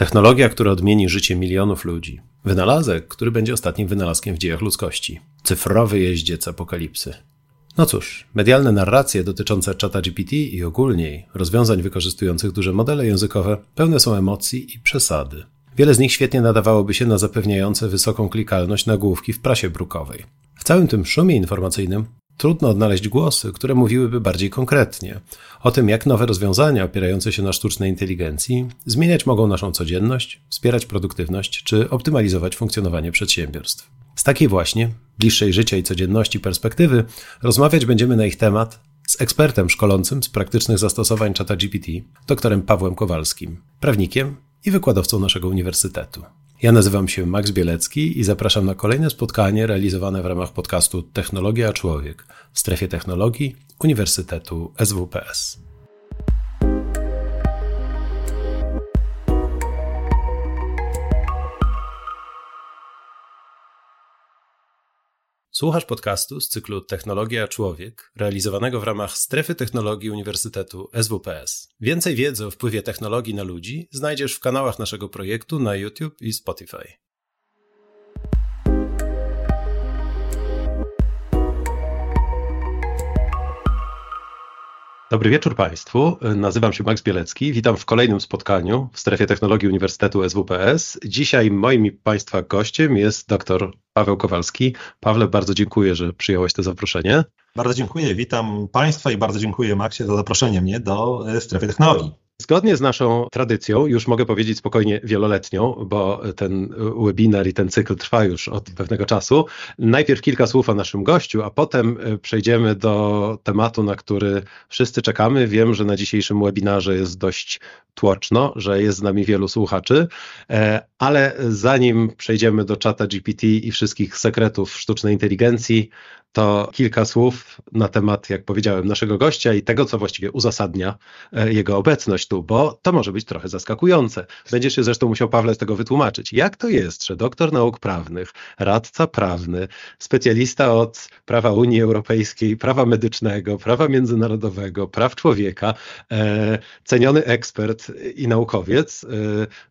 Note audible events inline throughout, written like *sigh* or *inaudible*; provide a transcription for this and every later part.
Technologia, która odmieni życie milionów ludzi. Wynalazek, który będzie ostatnim wynalazkiem w dziejach ludzkości. Cyfrowy jeździec apokalipsy. No cóż, medialne narracje dotyczące czata GPT i ogólniej rozwiązań wykorzystujących duże modele językowe pełne są emocji i przesady. Wiele z nich świetnie nadawałoby się na zapewniające wysoką klikalność nagłówki w prasie brukowej. W całym tym szumie informacyjnym trudno odnaleźć głosy, które mówiłyby bardziej konkretnie o tym, jak nowe rozwiązania opierające się na sztucznej inteligencji zmieniać mogą naszą codzienność, wspierać produktywność czy optymalizować funkcjonowanie przedsiębiorstw. Z takiej właśnie, bliższej życia i codzienności perspektywy, rozmawiać będziemy na ich temat z ekspertem szkolącym z praktycznych zastosowań czata GPT, doktorem Pawłem Kowalskim, prawnikiem i wykładowcą naszego uniwersytetu. Ja nazywam się Max Bielecki i zapraszam na kolejne spotkanie realizowane w ramach podcastu Technologia Człowiek w strefie technologii Uniwersytetu SWPS. Słuchasz podcastu z cyklu Technologia Człowiek, realizowanego w ramach Strefy Technologii Uniwersytetu SWPS. Więcej wiedzy o wpływie technologii na ludzi znajdziesz w kanałach naszego projektu na YouTube i Spotify. Dobry wieczór Państwu. Nazywam się Max Bielecki. Witam w kolejnym spotkaniu w strefie technologii Uniwersytetu SWPS. Dzisiaj moim Państwa gościem jest dr Paweł Kowalski. Pawle, bardzo dziękuję, że przyjąłeś to zaproszenie. Bardzo dziękuję. Witam Państwa i bardzo dziękuję Maxie za zaproszenie mnie do strefy technologii. Zgodnie z naszą tradycją, już mogę powiedzieć spokojnie wieloletnią, bo ten webinar i ten cykl trwa już od pewnego czasu. Najpierw kilka słów o naszym gościu, a potem e, przejdziemy do tematu, na który wszyscy czekamy. Wiem, że na dzisiejszym webinarze jest dość tłoczno, że jest z nami wielu słuchaczy, e, ale zanim przejdziemy do czata GPT i wszystkich sekretów sztucznej inteligencji, to kilka słów na temat, jak powiedziałem, naszego gościa i tego, co właściwie uzasadnia e, jego obecność bo to może być trochę zaskakujące. Będziesz się zresztą musiał, Pawle, z tego wytłumaczyć. Jak to jest, że doktor nauk prawnych, radca prawny, specjalista od prawa Unii Europejskiej, prawa medycznego, prawa międzynarodowego, praw człowieka, e, ceniony ekspert i naukowiec, e,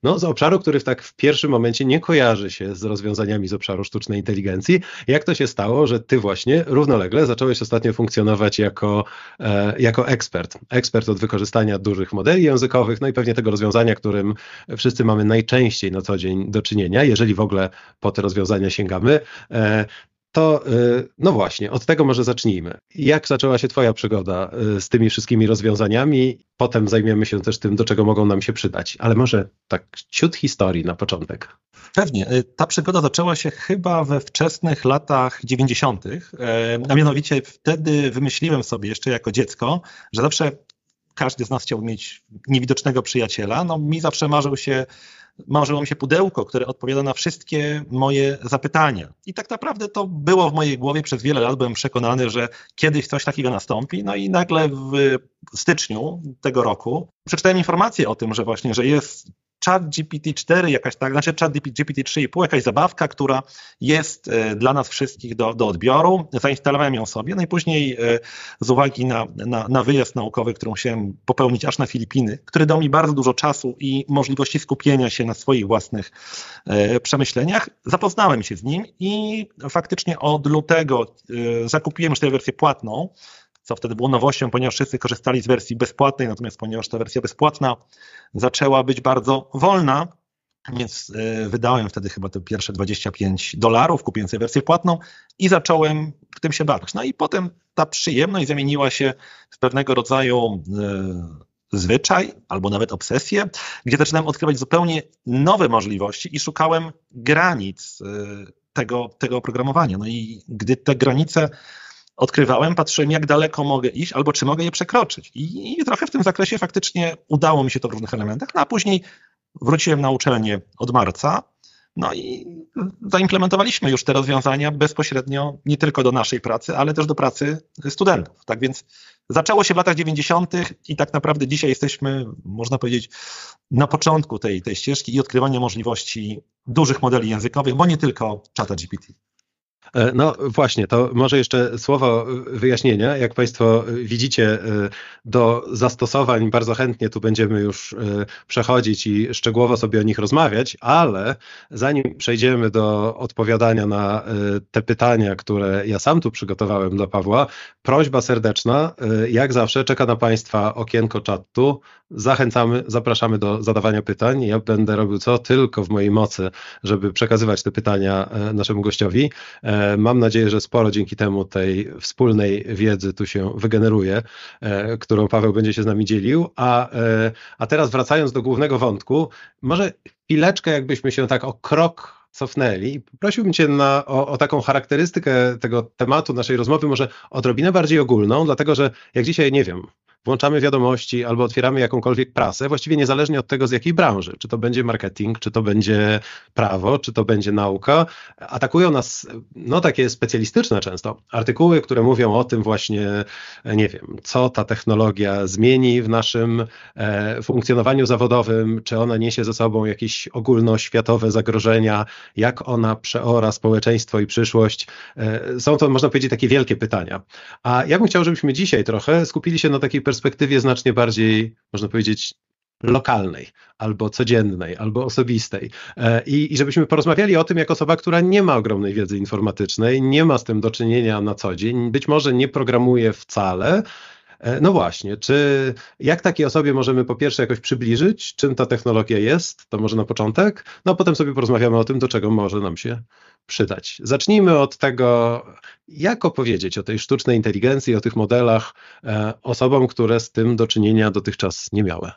no, z obszaru, który w tak w pierwszym momencie nie kojarzy się z rozwiązaniami z obszaru sztucznej inteligencji, jak to się stało, że ty właśnie właśnie równolegle zacząłeś ostatnio funkcjonować jako, e, jako ekspert. Ekspert od wykorzystania dużych modeli językowych, no i pewnie tego rozwiązania, którym wszyscy mamy najczęściej na co dzień do czynienia, jeżeli w ogóle po te rozwiązania sięgamy. E, to e, no właśnie, od tego może zacznijmy. Jak zaczęła się Twoja przygoda z tymi wszystkimi rozwiązaniami? Potem zajmiemy się też tym, do czego mogą nam się przydać. Ale może tak ciut historii na początek. Pewnie. Ta przygoda zaczęła się chyba we wczesnych latach 90., y, a mianowicie wtedy wymyśliłem sobie jeszcze jako dziecko, że zawsze każdy z nas chciał mieć niewidocznego przyjaciela. No mi zawsze marzył się marzyło mi się pudełko, które odpowiada na wszystkie moje zapytania. I tak naprawdę to było w mojej głowie przez wiele lat. Byłem przekonany, że kiedyś coś takiego nastąpi. No i nagle w styczniu tego roku przeczytałem informację o tym, że właśnie, że jest chat GPT-4, jakaś tak, znaczy chat GPT-3,5, jakaś zabawka, która jest e, dla nas wszystkich do, do odbioru. Zainstalowałem ją sobie, no e, z uwagi na, na, na wyjazd naukowy, którą chciałem popełnić aż na Filipiny, który dał mi bardzo dużo czasu i możliwości skupienia się na swoich własnych e, przemyśleniach, zapoznałem się z nim i faktycznie od lutego zakupiłem już tę wersję płatną, co wtedy było nowością, ponieważ wszyscy korzystali z wersji bezpłatnej, natomiast ponieważ ta wersja bezpłatna zaczęła być bardzo wolna, więc e, wydałem wtedy chyba te pierwsze 25 dolarów, kupiłem sobie wersję płatną i zacząłem w tym się bawić. No i potem ta przyjemność zamieniła się w pewnego rodzaju e, zwyczaj albo nawet obsesję, gdzie zaczynałem odkrywać zupełnie nowe możliwości i szukałem granic e, tego, tego oprogramowania. No i gdy te granice odkrywałem, patrzyłem, jak daleko mogę iść, albo czy mogę je przekroczyć. I, I, trochę w tym zakresie faktycznie udało mi się to w różnych elementach. No a później wróciłem na uczelnię od marca. No i zaimplementowaliśmy już te rozwiązania bezpośrednio nie tylko do naszej pracy, ale też do pracy studentów. Tak więc zaczęło się w latach 90. i tak naprawdę dzisiaj jesteśmy, można powiedzieć, na początku tej, tej ścieżki i odkrywania możliwości dużych modeli językowych, bo nie tylko czata GPT. E, no właśnie, to może jeszcze słowo wyjaśnienia. Jak Państwo widzicie, e, do zastosowań bardzo chętnie tu będziemy już e, przechodzić i szczegółowo sobie o nich rozmawiać, ale zanim przejdziemy do odpowiadania na te pytania, które ja sam tu przygotowałem dla Pawła, prośba serdeczna, jak zawsze czeka na Państwa okienko czatu. Zachęcamy, zapraszamy do zadawania pytań. Ja będę robił co tylko w mojej mocy, żeby przekazywać te pytania naszemu gościowi. E, mam nadzieję, że sporo dzięki temu tej wspólnej wiedzy tu się wygeneruje, e, którą Paweł będzie się z nami dzielił. A, e, a teraz wracając do głównego wątku, może chwileczkę jakbyśmy się tak o krok cofnęli. Prosiłbym Cię na, o, o, taką charakterystykę tego tematu naszej rozmowy, może odrobinę bardziej ogólną, dlatego że jak dzisiaj, nie wiem, włączamy wiadomości albo otwieramy jakąkolwiek prasę, właściwie niezależnie od tego z jakiej branży, czy to będzie marketing, czy to będzie prawo, czy to będzie nauka, atakują nas, no takie specjalistyczne często, artykuły, które mówią o tym właśnie, nie wiem, co ta technologia zmieni w naszym e, funkcjonowaniu zawodowym, czy ona niesie ze sobą jakieś ogólnoświatowe zagrożenia, jak ona przeora społeczeństwo i przyszłość. E, są to, można powiedzieć, takie wielkie pytania. A ja bym chciał, żebyśmy dzisiaj trochę skupili się na takiej perspektywie znacznie bardziej, można powiedzieć, lokalnej, albo codziennej, albo osobistej. E, I, I żebyśmy porozmawiali o tym, jak osoba, która nie ma ogromnej wiedzy informatycznej, nie ma z tym do czynienia na co dzień, być może nie programuje wcale. E, no właśnie, czy jak takiej osobie możemy po pierwsze jakoś przybliżyć, czym ta technologia jest, to może na początek, no a potem sobie porozmawiamy o tym, do czego może nam się przydać. Zacznijmy od tego, jak opowiedzieć o tej sztucznej inteligencji, o tych modelach e, osobom, które z tym do czynienia dotychczas nie miały.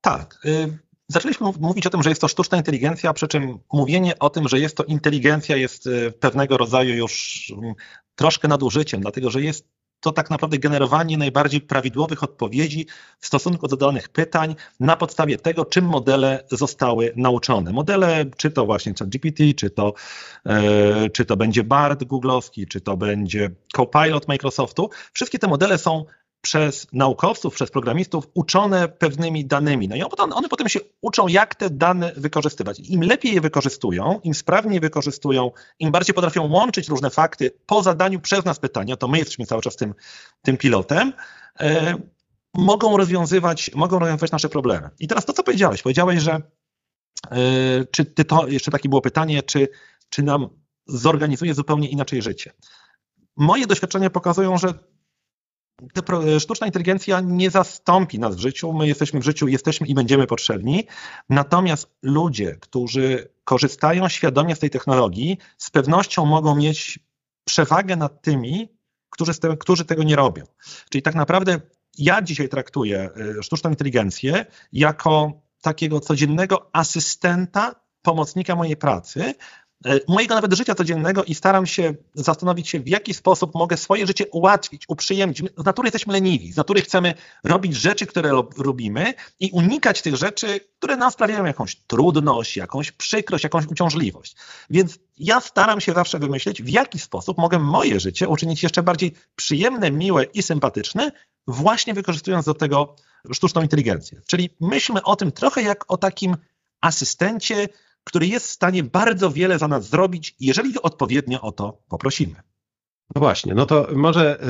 Tak. Y Zaczęliśmy mówić o tym, że jest to sztuczna inteligencja, przy czym mówienie o tym, że jest to inteligencja, jest y, pewnego rodzaju już mm, troszkę nadużyciem, dlatego że jest to tak naprawdę generowanie najbardziej prawidłowych odpowiedzi w stosunku do danych pytań na podstawie tego, czym modele zostały nauczone. Modele, czy to właśnie ChatGPT, czy to, e, czy to będzie BART googlowski, czy to będzie Copilot Microsoftu, wszystkie te modele są przez naukowców, przez programistów uczone pewnymi danymi. No i one potem się uczą, jak te dane wykorzystywać. Im lepiej je wykorzystują, im sprawniej wykorzystują, im bardziej potrafią łączyć różne fakty po zadaniu przez nas pytania, to my jesteśmy cały czas tym, tym pilotem, e, mogą, rozwiązywać, mogą rozwiązywać nasze problemy. I teraz to, co powiedziałeś, powiedziałeś, że e, czy ty to, jeszcze takie było pytanie, czy, czy nam zorganizuje zupełnie inaczej życie. Moje doświadczenia pokazują, że sztuczna inteligencja nie zastąpi nas w życiu. My jesteśmy w życiu, jesteśmy i będziemy potrzebni. Natomiast ludzie, którzy korzystają świadomie z tej technologii, z pewnością mogą mieć przewagę nad tymi, którzy, którzy tego nie robią. Czyli tak naprawdę ja dzisiaj traktuję y, sztuczną inteligencję jako takiego codziennego asystenta, pomocnika mojej pracy, E, mojego nawet życia codziennego i staram się zastanowić się, w jaki sposób mogę swoje życie ułatwić, uprzyjemnić. Z natury jesteśmy leniwi, z natury chcemy robić rzeczy, które robimy i unikać tych rzeczy, które nam sprawiają jakąś trudność, jakąś przykrość, jakąś uciążliwość. Więc ja staram się zawsze wymyślić, w jaki sposób mogę moje życie uczynić jeszcze bardziej przyjemne, miłe i sympatyczne, właśnie wykorzystując do tego sztuczną inteligencję. Czyli myślmy o tym trochę jak o takim asystencie, który jest w stanie bardzo wiele za nas zrobić, jeżeli odpowiednio o to poprosimy. No właśnie, no to może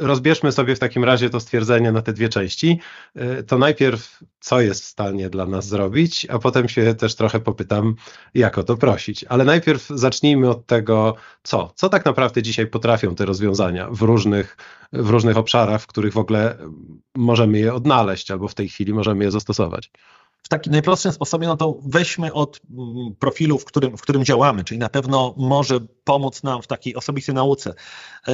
y, rozbierzmy sobie w takim razie to stwierdzenie na te dwie części. Y, to najpierw, co jest w stanie dla nas zrobić, a potem się też trochę popytam, jak o to prosić. Ale najpierw zacznijmy od tego, co. Co tak naprawdę dzisiaj potrafią te rozwiązania w różnych, w różnych obszarach, w których w ogóle możemy je odnaleźć albo w tej chwili możemy je zastosować w takim najprostszym sposobie, no to weźmy od mm, profilu, w którym, w którym działamy, czyli na pewno może pomóc nam w takiej osobistej nauce. E,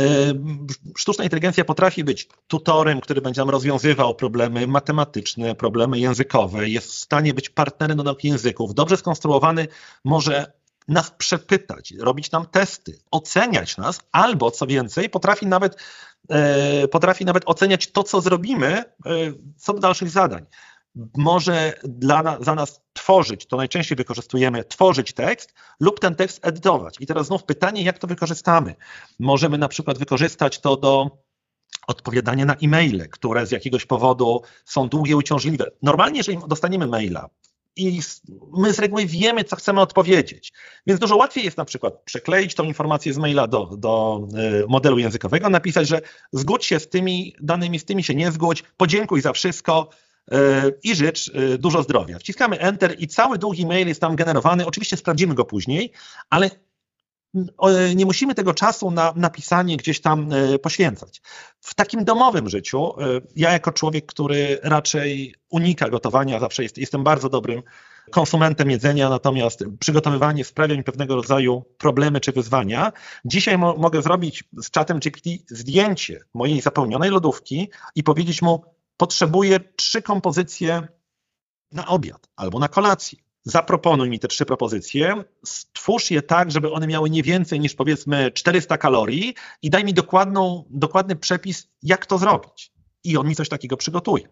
sztuczna inteligencja potrafi być tutorem, który będzie nam rozwiązywał problemy matematyczne, problemy językowe, jest w stanie być partnerem do nauki języków. Dobrze skonstruowany może nas przepytać, robić nam testy, oceniać nas, albo co więcej, potrafi nawet, e, potrafi nawet oceniać to, co zrobimy, e, co do dalszych zadań może dla za nas tworzyć, to najczęściej wykorzystujemy, tworzyć tekst lub ten tekst edytować. I teraz znów pytanie, jak to wykorzystamy? Możemy na przykład wykorzystać to do odpowiadania na e-maile, które z jakiegoś powodu są długie, uciążliwe. Normalnie, jeżeli dostaniemy maila, i my z reguły wiemy, co chcemy odpowiedzieć. Więc dużo łatwiej jest na przykład przekleić tą informację z maila do, do y, modelu językowego, napisać, że zgódź się z tymi danymi, z tymi się nie zgódź, podziękuj za wszystko i życz y, dużo zdrowia. Wciskamy Enter i cały długi mail jest tam generowany. Oczywiście sprawdzimy go później, ale nie musimy tego czasu na napisanie gdzieś tam poświęcać. W takim domowym życiu, ja jako człowiek, który raczej unika gotowania, zawsze jest, jestem bardzo dobrym konsumentem jedzenia, natomiast przygotowywanie sprawia mi pewnego rodzaju problemy czy wyzwania. Dzisiaj mo mogę zrobić z czatem GPT zdjęcie mojej zapełnionej lodówki i powiedzieć mu, potrzebuję trzy kompozycje na obiad albo na kolację. Zaproponuj mi te trzy propozycje, stwórz je tak, żeby one miały nie więcej niż powiedzmy 400 kalorii i daj mi dokładną, dokładny przepis, jak to zrobić. I on mi coś takiego przygotuje.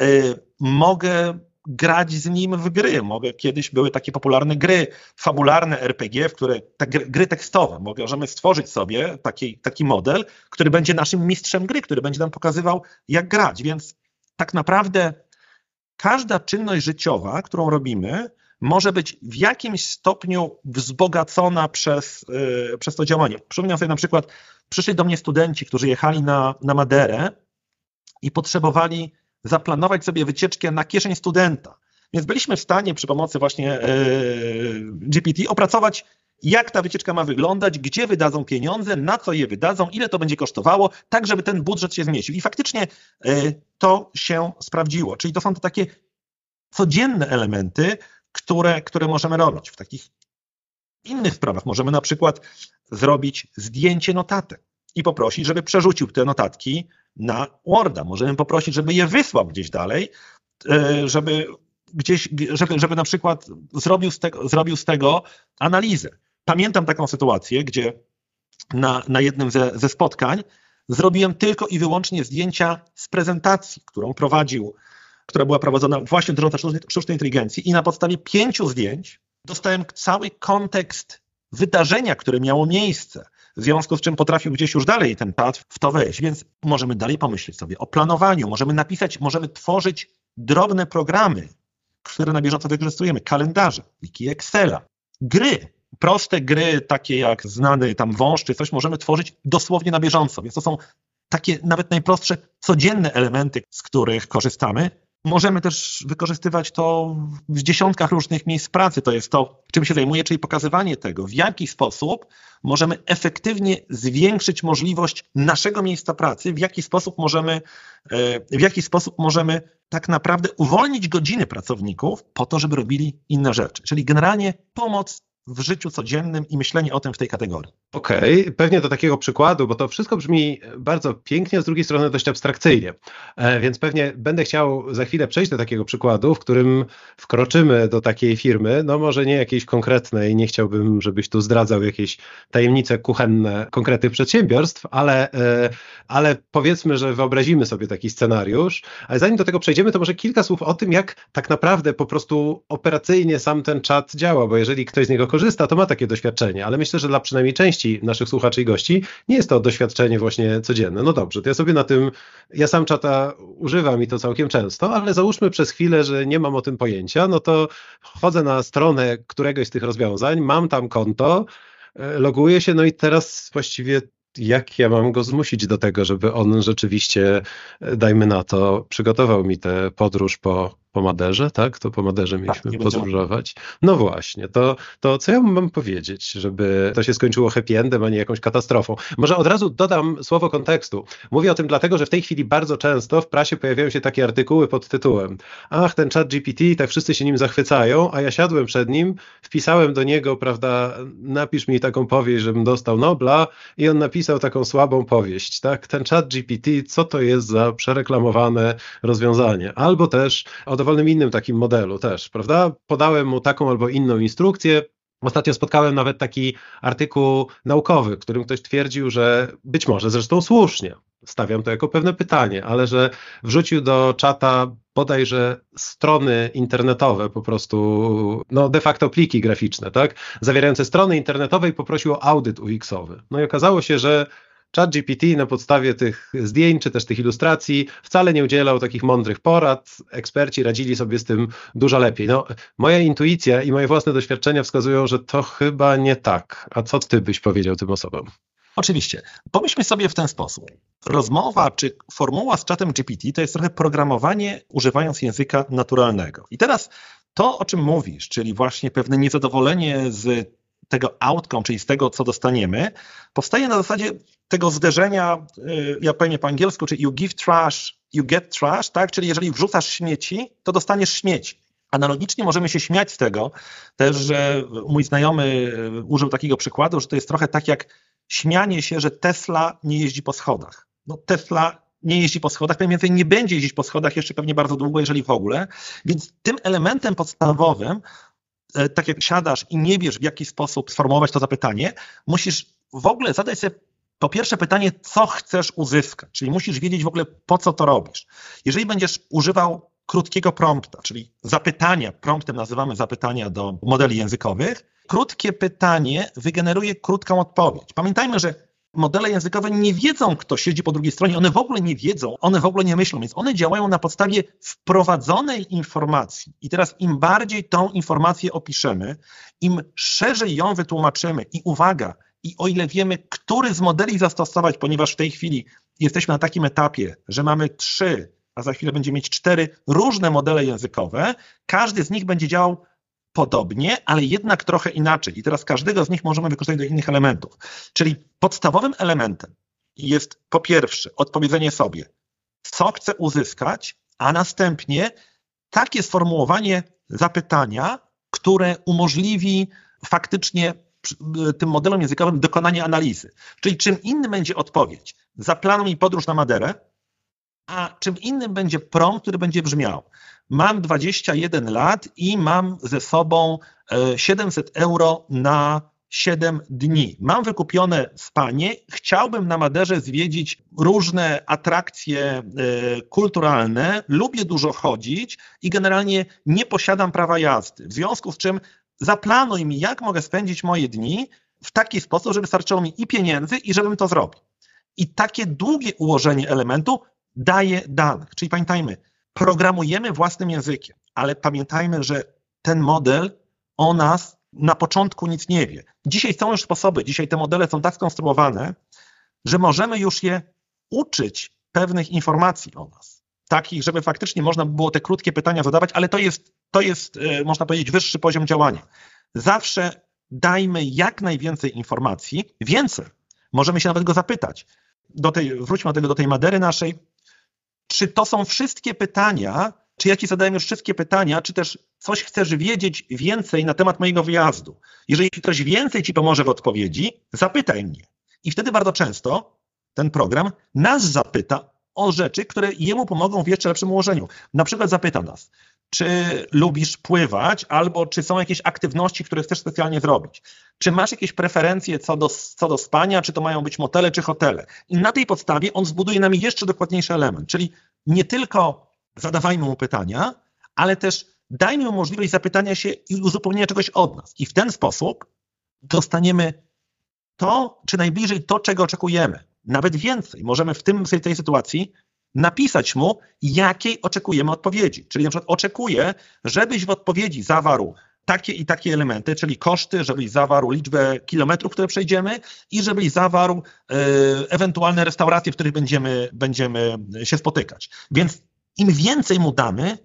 Yy, mogę grać z nim w gry. Mogę, kiedyś były takie popularne gry fabularne RPG, w które te gry, tekstowe. Możemy stworzyć sobie taki, taki model, który będzie naszym mistrzem gry, który będzie nam pokazywał, jak grać. Więc tak naprawdę każda czynność życiowa, którą robimy, może być w jakimś stopniu wzbogacona przez, yy, przez to działanie. Przypominam sobie na przykład, przyszli do mnie studenci, którzy jechali na, na Maderę i potrzebowali zaplanować sobie wycieczkę na kieszeń studenta. Więc byliśmy w stanie przy pomocy właśnie e, GPT opracować, jak ta wycieczka ma wyglądać, gdzie wydadzą pieniądze, na co je wydadzą, ile to będzie kosztowało, tak żeby ten budżet się zmieścił. I faktycznie e, to się sprawdziło. Czyli to są te takie codzienne elementy, które, które możemy robić. W takich innych sprawach możemy na przykład zrobić zdjęcie notatek i poprosić, żeby przerzucił te notatki na Worda. Możemy poprosić, żeby je wysłał gdzieś dalej, e, żeby gdzieś, żeby, żeby na przykład zrobił z, tego, zrobił z tego analizę. Pamiętam taką sytuację, gdzie na, na jednym ze, ze spotkań zrobiłem tylko i wyłącznie zdjęcia z prezentacji, którą prowadził, która była prowadzona właśnie dotycząca sztucznej inteligencji i na podstawie pięciu zdjęć dostałem cały kontekst wydarzenia, które miało miejsce w związku z czym potrafił gdzieś już dalej ten pad w to wejść, więc możemy dalej pomyśleć sobie o planowaniu, możemy napisać, możemy tworzyć drobne programy, które na bieżąco wykorzystujemy, kalendarze, pliki Excela, gry, proste gry, takie jak znany tam wąż czy coś, możemy tworzyć dosłownie na bieżąco, więc to są takie nawet najprostsze, codzienne elementy, z których korzystamy, Możemy też wykorzystywać to w dziesiątkach różnych miejsc pracy. To jest to, czym się zajmuję, czyli pokazywanie tego, w jaki sposób możemy efektywnie zwiększyć możliwość naszego miejsca pracy, w jaki sposób możemy, e, w jaki sposób możemy tak naprawdę uwolnić godziny pracowników po to, żeby robili inne rzeczy. Czyli generalnie pomoc w życiu codziennym i myślenie o tym w tej kategorii. Okej, okay. pewnie do takiego przykładu, bo to wszystko brzmi bardzo pięknie, z drugiej strony dość abstrakcyjnie, e, więc pewnie będę chciał za chwilę przejść do takiego przykładu, w którym wkroczymy do takiej firmy, no może nie jakiejś konkretnej, nie chciałbym, żebyś tu zdradzał jakieś tajemnice kuchenne konkretnych przedsiębiorstw, ale, e, ale powiedzmy, że wyobrazimy sobie taki scenariusz, ale zanim do tego przejdziemy, to może kilka słów o tym, jak tak naprawdę po prostu operacyjnie sam ten czat działa, bo jeżeli ktoś z niego korzysta, to ma takie doświadczenie, ale myślę, że dla przynajmniej części naszych słuchaczy i gości nie jest to doświadczenie właśnie codzienne. No dobrze, to ja sobie na tym, ja sam czata używam i to całkiem często, ale załóżmy przez chwilę, że nie mam o tym pojęcia, no to wchodzę na stronę któregoś z tych rozwiązań, mam tam konto, e, loguję się, no i teraz właściwie jak ja mam go zmusić do tego, żeby on rzeczywiście, e, dajmy na to, przygotował mi tę podróż po po Maderze, tak? To po Maderze tak, mieliśmy tak, podróżować. No właśnie, to, to co ja mam powiedzieć, żeby to się skończyło happy endem, a nie jakąś katastrofą? Może od razu dodam słowo kontekstu. Mówię o tym dlatego, że w tej chwili bardzo często w prasie pojawiają się takie artykuły pod tytułem ach, ten chat GPT, tak wszyscy się nim zachwycają, a ja siadłem przed nim, wpisałem do niego, prawda, napisz mi taką powieść, żebym dostał Nobla i on napisał taką słabą powieść, tak? Ten chat GPT, co to jest za przereklamowane rozwiązanie? Albo też od dowolnym innym takim modelu też, prawda? Podałem mu taką albo inną instrukcję, Ostatnio spotkałem nawet taki artykuł naukowy, w którym ktoś twierdził, że być może zresztą słusznie, stawiam to jako pewne pytanie, ale że wrzucił do czata bodajże strony internetowe, po prostu, no de facto pliki graficzne, tak, zawierające strony internetowe i poprosił o audyt UX-owy. No i okazało się, że ChatGPT na podstawie tych zdjęć czy też tych ilustracji wcale nie udzielał takich mądrych porad. Eksperci radzili sobie z tym dużo lepiej. No, moja intuicja i moje własne doświadczenia wskazują, że to chyba nie tak. A co ty byś powiedział tym osobom? Oczywiście. Pomyślmy sobie w ten sposób. Rozmowa czy formuła z czatem GPT to jest trochę programowanie używając języka naturalnego. I teraz to, o czym mówisz, czyli właśnie pewne niezadowolenie z tego outcome, czyli z tego, co dostaniemy, powstaje na zasadzie tego zderzenia, y, ja powiem po angielsku, czyli you give trash, you get trash, tak? Czyli jeżeli wrzucasz śmieci, to dostaniesz śmieci. Analogicznie możemy się śmiać z tego też, że mój znajomy y, użył takiego przykładu, że to jest trochę tak jak śmianie się, że Tesla nie jeździ po schodach. No Tesla nie jeździ po schodach, pewnie więcej nie będzie jeździć po schodach jeszcze pewnie bardzo długo, jeżeli w ogóle. Więc tym elementem podstawowym, tak jak siadasz i nie wiesz w jaki sposób sformułować to zapytanie, musisz w ogóle zadać sobie po pierwsze pytanie, co chcesz uzyskać, czyli musisz wiedzieć w ogóle po co to robisz. Jeżeli będziesz używał krótkiego prompta, czyli zapytania, promptem nazywamy zapytania do modeli językowych, krótkie pytanie wygeneruje krótką odpowiedź. Pamiętajmy, że modele językowe nie wiedzą, kto siedzi po drugiej stronie, one w ogóle nie wiedzą, one w ogóle nie myślą, więc one działają na podstawie wprowadzonej informacji. I teraz im bardziej tą informację opiszemy, im szerzej ją wytłumaczymy i uwaga, i o ile wiemy, który z modeli zastosować, ponieważ w tej chwili jesteśmy na takim etapie, że mamy trzy, a za chwilę będziemy mieć cztery różne modele językowe, każdy z nich będzie działał podobnie, ale jednak trochę inaczej. I teraz każdego z nich możemy wykorzystać do innych elementów. Czyli podstawowym elementem jest po pierwsze odpowiedzenie sobie, co chcę uzyskać, a następnie takie sformułowanie zapytania, które umożliwi faktycznie tym modelom językowym dokonanie analizy. Czyli czym innym będzie odpowiedź, zaplanuj podróż na Maderę, a czym innym będzie prompt, który będzie brzmiał, mam 21 lat i mam ze sobą 700 e, euro na 7 dni. Mam wykupione spanie, chciałbym na Maderze zwiedzić różne atrakcje e, kulturalne, lubię dużo chodzić i generalnie nie posiadam prawa jazdy. W związku z czym zaplanuj mi, jak mogę spędzić moje dni w taki sposób, żeby starczyło mi i pieniędzy, i żebym to zrobił. I takie długie ułożenie elementu daje danych. Czyli pamiętajmy, programujemy własnym językiem, ale pamiętajmy, że ten model o nas na początku nic nie wie. Dzisiaj są już sposoby, dzisiaj te modele są tak skonstruowane, że możemy już je uczyć pewnych informacji o nas. Takich, żeby faktycznie można było te krótkie pytania zadawać, ale to jest, to jest, e, można powiedzieć, wyższy poziom działania. Zawsze dajmy jak najwięcej informacji, więcej. Możemy się nawet go zapytać. Do tej, wróćmy do, tego, do tej Madery naszej czy to są wszystkie pytania, czy ja ci zadałem już wszystkie pytania, czy też coś chcesz wiedzieć więcej na temat mojego wyjazdu. Jeżeli ktoś więcej ci pomoże w odpowiedzi, zapytaj mnie. I wtedy bardzo często ten program nas zapyta o rzeczy, które jemu pomogą w jeszcze lepszym ułożeniu. Na przykład zapyta nas, czy lubisz pływać, albo czy są jakieś aktywności, które chcesz specjalnie zrobić. Czy masz jakieś preferencje co do, co do spania, czy to mają być motele, czy hotele. I na tej podstawie on zbuduje nam jeszcze dokładniejszy element, czyli nie tylko zadawajmy mu pytania, ale też dajmy mu możliwość zapytania się i uzupełnienia czegoś od nas. I w ten sposób dostaniemy to, czy najbliżej to, czego oczekujemy. Nawet więcej. Możemy w, tym, tej sytuacji napisać mu, jakiej oczekujemy odpowiedzi. Czyli na przykład oczekuję, żebyś w odpowiedzi zawarł takie i takie elementy, czyli koszty, żebyś zawarł liczbę kilometrów, które przejdziemy i żebyś zawarł e, ewentualne restauracje, w których będziemy, będziemy się spotykać. Więc im więcej mu damy,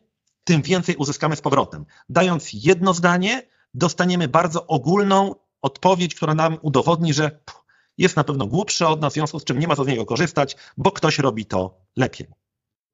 tym więcej uzyskamy z powrotem. Dając jedno zdanie, dostaniemy bardzo ogólną odpowiedź, która nam udowodni, że pff, jest na pewno głupszy od nas, w związku z czym nie ma co z niego korzystać, bo ktoś robi to lepiej.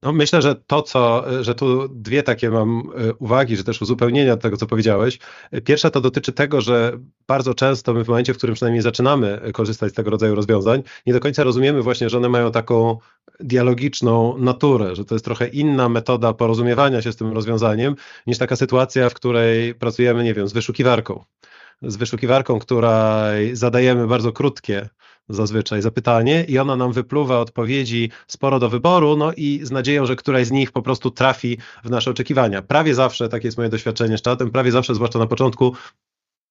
No myślę, że to, co, że tu dwie takie mam e, uwagi, że też uzupełnienia tego, co powiedziałeś. Pierwsza to dotyczy tego, że bardzo często my w momencie, w którym przynajmniej zaczynamy korzystać z tego rodzaju rozwiązań, nie do końca rozumiemy właśnie, że one mają taką dialogiczną naturę, że to jest trochę inna metoda porozumiewania się z tym rozwiązaniem, niż taka sytuacja, w której pracujemy, nie wiem, z wyszukiwarką z wyszukiwarką, której zadajemy bardzo krótkie zazwyczaj zapytanie i ona nam wypluwa odpowiedzi sporo do wyboru, no i z nadzieją, że któraś z nich po prostu trafi w nasze oczekiwania. Prawie zawsze, takie jest moje doświadczenie z czatem, prawie zawsze, zwłaszcza na początku,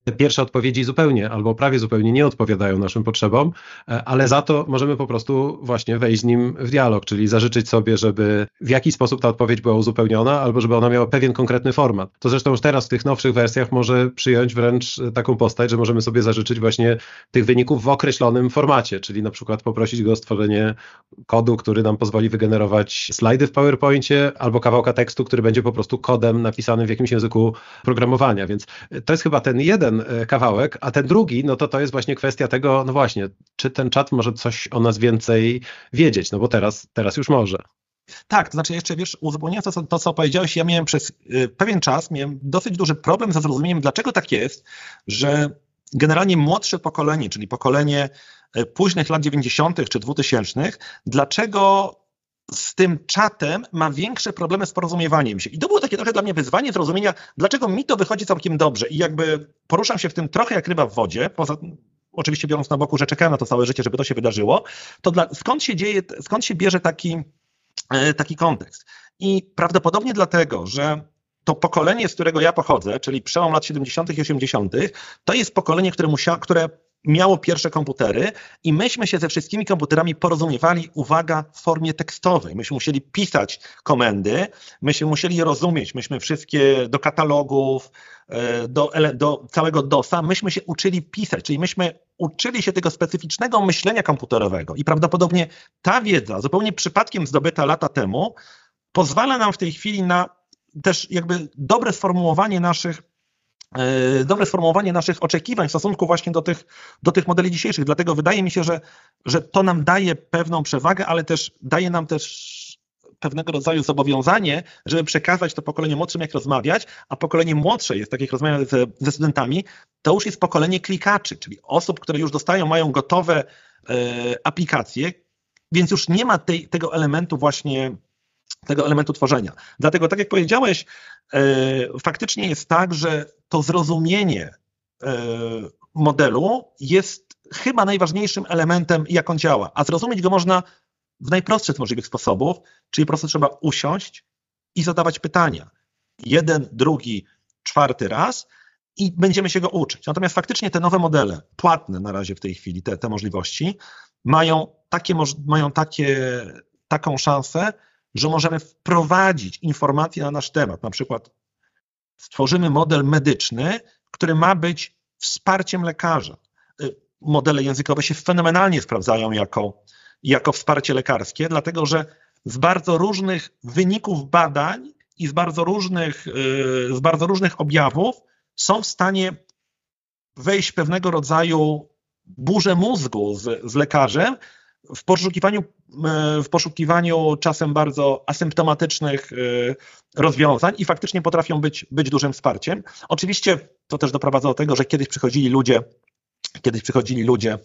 te pierwsze odpowiedzi zupełnie albo prawie zupełnie nie odpowiadają naszym potrzebom, e, ale za to możemy po prostu właśnie wejść z nim w dialog, czyli zażyczyć sobie, żeby w jakiś sposób ta odpowiedź była uzupełniona, albo żeby ona miała pewien konkretny format. To zresztą już teraz w tych nowszych wersjach może przyjąć wręcz taką postać, że możemy sobie zażyczyć właśnie tych wyników w określonym formacie, czyli na przykład poprosić go o stworzenie kodu, który nam pozwoli wygenerować slajdy w PowerPoincie, albo kawałka tekstu, który będzie po prostu kodem napisanym w jakimś języku programowania. Więc to jest chyba ten jeden E, kawałek, a ten drugi, no to to jest właśnie kwestia tego, no właśnie, czy ten czat może coś o nas więcej wiedzieć, no bo teraz, teraz już może. Tak, to znaczy jeszcze wiesz, uzupełniając to, to, co powiedziałeś, ja miałem przez y, pewien czas, miałem dosyć duży problem ze zrozumieniem, dlaczego tak jest, że generalnie młodsze pokolenie, czyli pokolenie y, późnych lat 90. czy 2000, dlaczego z tym czatem ma większe problemy z porozumiewaniem się. I to było takie trochę dla mnie wyzwanie zrozumienia, dlaczego mi to wychodzi całkiem dobrze. I jakby poruszam się w tym trochę jak ryba w wodzie, poza oczywiście biorąc na boku, że czekałem na to całe życie, żeby to się wydarzyło, to dla, skąd się dzieje, skąd się bierze taki, e, taki kontekst? I prawdopodobnie dlatego, że to pokolenie, z którego ja pochodzę, czyli przełom lat 70. i 80., to jest pokolenie, które, musiało, które miało pierwsze komputery i myśmy się ze wszystkimi komputerami porozumiewali, uwaga, w formie tekstowej. Myśmy musieli pisać komendy, myśmy musieli rozumieć, myśmy wszystkie do katalogów, e, do, do całego DOSa, myśmy się uczyli pisać, czyli myśmy uczyli się tego specyficznego myślenia komputerowego. I prawdopodobnie ta wiedza, zupełnie przypadkiem zdobyta lata temu, pozwala nam w tej chwili na też jakby dobre sformułowanie naszych dobre sformułowanie naszych oczekiwań w stosunku właśnie do tych, do tych modeli dzisiejszych. Dlatego wydaje mi się, że, że to nam daje pewną przewagę, ale też daje nam też pewnego rodzaju zobowiązanie, żeby przekazać to pokoleniu młodszym, jak rozmawiać, a pokolenie młodsze jest, tak jak rozmawiam ze, ze studentami, to już jest pokolenie klikaczy, czyli osób, które już dostają, mają gotowe e, aplikacje, więc już nie ma tej, tego elementu właśnie tego elementu tworzenia. Dlatego, tak jak powiedziałeś, e, faktycznie jest tak, że to zrozumienie e, modelu jest chyba najważniejszym elementem, jak on działa. A zrozumieć go można w najprostszy z możliwych sposobów, czyli po prostu trzeba usiąść i zadawać pytania. Jeden, drugi, czwarty raz i będziemy się go uczyć. Natomiast faktycznie te nowe modele, płatne na razie w tej chwili, te, te możliwości, mają, takie, mają takie, taką szansę, że możemy wprowadzić informacje na nasz temat. Na przykład stworzymy model medyczny, który ma być wsparciem lekarza. Y, modele językowe się fenomenalnie sprawdzają jako, jako wsparcie lekarskie, dlatego że z bardzo różnych wyników badań i z bardzo różnych, y, z bardzo różnych objawów są w stanie wejść w pewnego rodzaju burzę mózgu z, z lekarzem, w poszukiwaniu, e, w poszukiwaniu czasem bardzo asymptomatycznych e, rozwiązań i faktycznie potrafią być, być dużym wsparciem. Oczywiście to też doprowadza do tego, że kiedyś przychodzili ludzie, kiedyś przychodzili ludzie,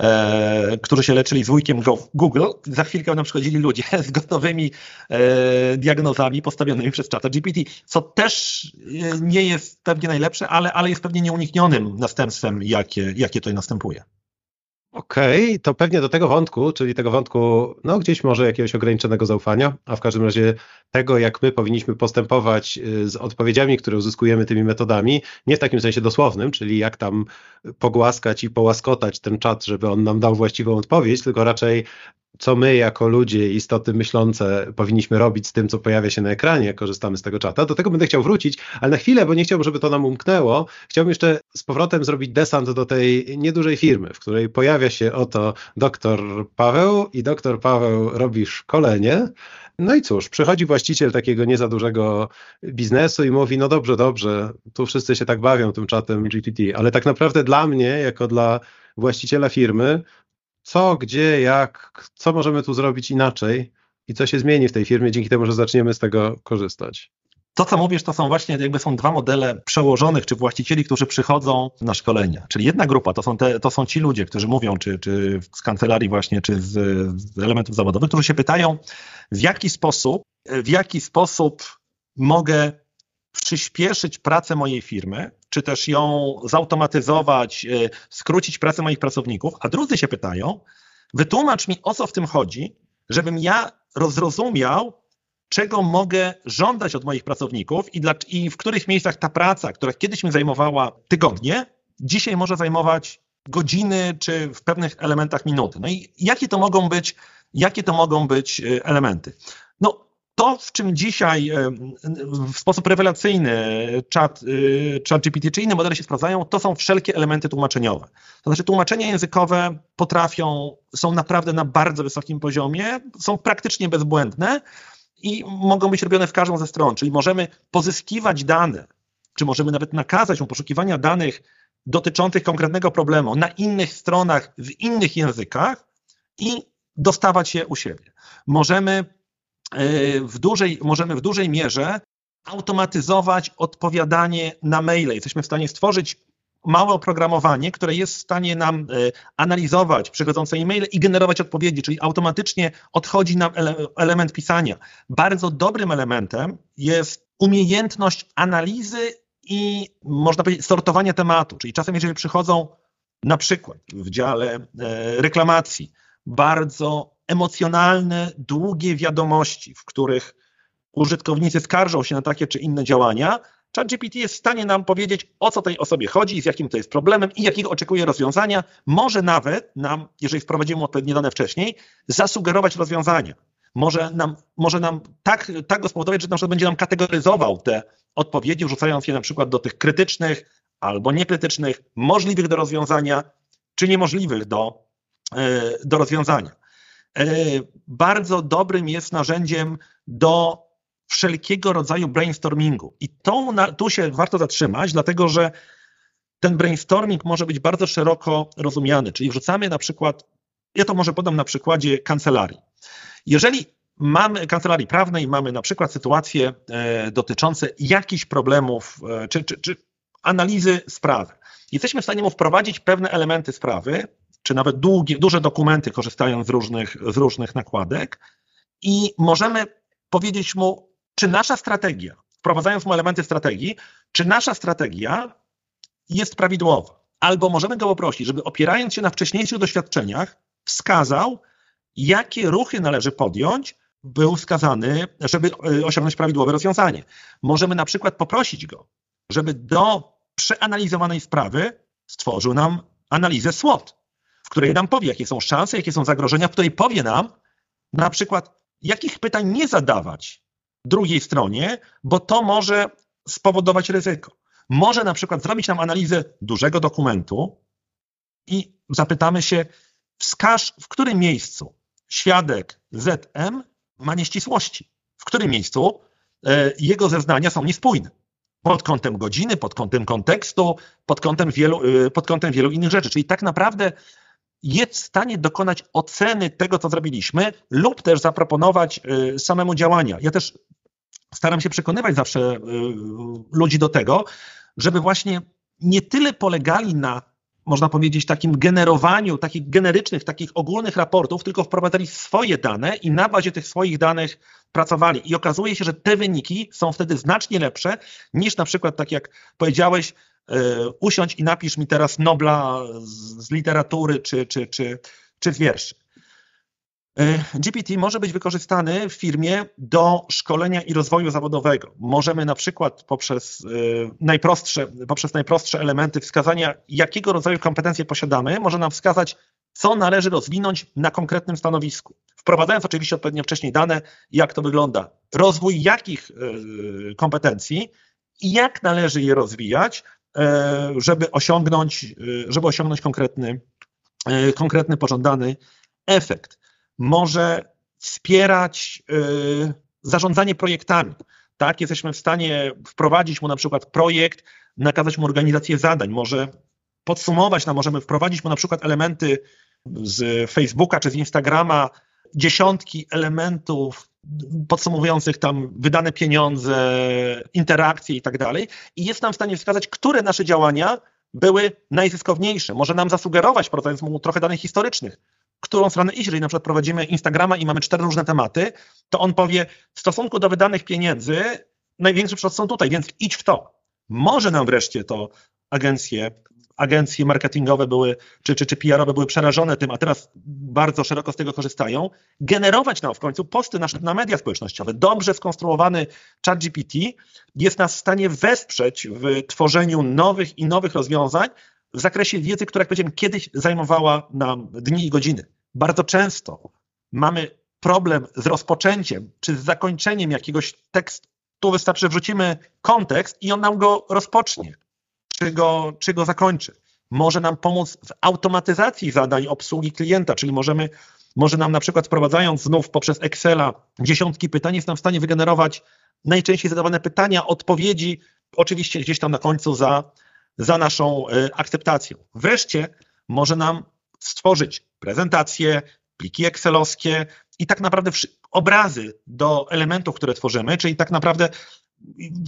e, którzy się leczyli z wujkiem Google, za chwilkę nam przychodzili ludzie *laughs* z gotowymi e, diagnozami postawionymi przez czata GPT, co też e, nie jest pewnie najlepsze, ale, ale jest pewnie nieuniknionym następstwem, jakie, jakie tutaj następuje. Okej, okay, to pewnie do tego wątku, czyli tego wątku, no gdzieś może jakiegoś ograniczonego zaufania, a w każdym razie tego, jak my powinniśmy postępować y, z odpowiedziami, które uzyskujemy tymi metodami, nie w takim sensie dosłownym, czyli jak tam pogłaskać i połaskotać ten czat, żeby on nam dał właściwą odpowiedź, tylko raczej co my jako ludzie, istoty myślące powinniśmy robić z tym, co pojawia się na ekranie, korzystamy z tego czata. Do tego będę chciał wrócić, ale na chwilę, bo nie chciałbym, żeby to nam umknęło, chciałbym jeszcze z powrotem zrobić desant do tej niedużej firmy, w której pojawia się oto doktor Paweł i doktor Paweł robi szkolenie. No i cóż, przychodzi właściciel takiego nie za dużego biznesu i mówi, no dobrze, dobrze, tu wszyscy się tak bawią tym czatem GPT, ale tak naprawdę dla mnie, jako dla właściciela firmy, co, gdzie, jak, co możemy tu zrobić inaczej i co się zmieni w tej firmie dzięki temu, że zaczniemy z tego korzystać. To, co mówisz, to są właśnie jakby są dwa modele przełożonych, czy właścicieli, którzy przychodzą na szkolenia. Czyli jedna grupa to są, te, to są ci ludzie, którzy mówią, czy, czy z kancelarii właśnie, czy z, z elementów zawodowych, którzy się pytają, w jaki sposób, w jaki sposób mogę przyspieszyć pracę mojej firmy, czy też ją zautomatyzować, e, skrócić pracę moich pracowników, a drudzy się pytają, wytłumacz mi o co w tym chodzi, żebym ja rozrozumiał, czego mogę żądać od moich pracowników i, dla, i w których miejscach ta praca, która kiedyś mi zajmowała tygodnie, dzisiaj może zajmować godziny, czy w pewnych elementach minuty. No i jakie to mogą być, jakie to mogą być e, elementy? No, to, w czym dzisiaj w sposób rewelacyjny chat, e, chat GPT czy inne modele się sprawdzają, to są wszelkie elementy tłumaczeniowe. To znaczy tłumaczenia językowe potrafią, są naprawdę na bardzo wysokim poziomie, są praktycznie bezbłędne i mogą być robione w każdą ze stron, czyli możemy pozyskiwać dane, czy możemy nawet nakazać mu poszukiwania danych dotyczących konkretnego problemu na innych stronach, w innych językach i dostawać je u siebie. Możemy w dużej, możemy w dużej mierze automatyzować odpowiadanie na maile. Jesteśmy w stanie stworzyć małe oprogramowanie, które jest w stanie nam e, analizować przychodzące e-maile i generować odpowiedzi, czyli automatycznie odchodzi nam element pisania. Bardzo dobrym elementem jest umiejętność analizy i można powiedzieć sortowania tematu, czyli czasem jeżeli przychodzą na przykład w dziale e, reklamacji bardzo emocjonalne, długie wiadomości, w których użytkownicy skarżą się na takie czy inne działania, ChatGPT jest w stanie nam powiedzieć, o co tej osobie chodzi, z jakim to jest problemem i jakiego oczekuje rozwiązania. Może nawet nam, jeżeli wprowadzimy odpowiednie dane wcześniej, zasugerować rozwiązania. Może nam, może nam tak, tak go spowodować, że na przykład będzie nam kategoryzował te odpowiedzi, wrzucając je na przykład do tych krytycznych albo niekrytycznych, możliwych do rozwiązania, czy niemożliwych do, e, do rozwiązania. E, bardzo dobrym jest narzędziem do wszelkiego rodzaju brainstormingu. I to, tu się warto zatrzymać, dlatego że ten brainstorming może być bardzo szeroko rozumiany, czyli wrzucamy na przykład, ja to może podam na przykładzie kancelarii. Jeżeli mamy kancelarii prawnej, mamy na przykład sytuacje e, dotyczące jakichś problemów e, czy, czy, czy analizy sprawy, jesteśmy w stanie mu wprowadzić pewne elementy sprawy, czy nawet długie, duże dokumenty, korzystając z różnych, z różnych nakładek, i możemy powiedzieć mu, czy nasza strategia, wprowadzając mu elementy strategii, czy nasza strategia jest prawidłowa. Albo możemy go poprosić, żeby opierając się na wcześniejszych doświadczeniach, wskazał, jakie ruchy należy podjąć, był wskazany, żeby e, osiągnąć prawidłowe rozwiązanie. Możemy na przykład poprosić go, żeby do przeanalizowanej sprawy stworzył nam analizę SWOT, której nam powie, jakie są szanse, jakie są zagrożenia, w której powie nam na przykład, jakich pytań nie zadawać drugiej stronie, bo to może spowodować ryzyko. Może na przykład zrobić nam analizę dużego dokumentu i zapytamy się, wskaż w którym miejscu świadek ZM ma nieścisłości, w którym miejscu e, jego zeznania są niespójne. Pod kątem godziny, pod kątem kontekstu, pod kątem wielu, e, pod kątem wielu innych rzeczy. Czyli tak naprawdę jest w stanie dokonać oceny tego, co zrobiliśmy, lub też zaproponować e, samemu działania. Ja też staram się przekonywać zawsze ludzi do tego, żeby właśnie nie tyle polegali na można powiedzieć, takim generowaniu takich generycznych, takich ogólnych raportów, tylko wprowadzali swoje dane i na bazie tych swoich danych pracowali. I okazuje się, że te wyniki są wtedy znacznie lepsze niż na przykład, tak jak powiedziałeś, usiądź i napisz mi teraz Nobla z, z literatury czy, czy, czy, czy z wierszy. E, GPT może być wykorzystany w firmie do szkolenia i rozwoju zawodowego. Możemy na przykład poprzez e, najprostsze, poprzez najprostsze elementy wskazania, jakiego rodzaju kompetencje posiadamy, może nam wskazać, co należy rozwinąć na konkretnym stanowisku. Wprowadzając oczywiście odpowiednio wcześniej dane, jak to wygląda, rozwój jakich e, kompetencji i jak należy je rozwijać, żeby osiągnąć, żeby osiągnąć konkretny, konkretny pożądany efekt może wspierać zarządzanie projektami. Tak, jesteśmy w stanie wprowadzić mu na przykład projekt, nakazać mu organizację zadań, może podsumować, no możemy wprowadzić mu na przykład elementy z Facebooka czy z Instagrama, dziesiątki elementów podsumowujących tam wydane pieniądze, interakcje i tak dalej. I jest nam w stanie wskazać, które nasze działania były najzyskowniejsze. Może nam zasugerować, podając mu trochę danych historycznych, którą stronę iść. Jeżeli na przykład prowadzimy Instagrama i mamy cztery różne tematy, to on powie w stosunku do wydanych pieniędzy największe przychody są tutaj, więc idź w to. Może nam wreszcie to agencje agencje marketingowe były, czy, czy, czy PR-owe były przerażone tym, a teraz bardzo szeroko z tego korzystają, generować nam w końcu posty na, na media społecznościowe. Dobrze skonstruowany ChatGPT jest nas w stanie wesprzeć w tworzeniu nowych i nowych rozwiązań w zakresie wiedzy, która, jak powiedziałem, kiedyś zajmowała nam dni i godziny. Bardzo często mamy problem z rozpoczęciem czy z zakończeniem jakiegoś tekstu. Tu wystarczy, wrzucimy kontekst i on nam go rozpocznie czy go, czy go zakończy. Może nam pomóc w automatyzacji zadań obsługi klienta, czyli możemy, może nam na przykład wprowadzając znów poprzez Excela dziesiątki pytań, jest nam w stanie wygenerować najczęściej zadawane pytania, odpowiedzi, oczywiście gdzieś tam na końcu za, za naszą y, akceptacją. Wreszcie może nam stworzyć prezentacje, pliki excelowskie i tak naprawdę obrazy do elementów, które tworzymy, czyli tak naprawdę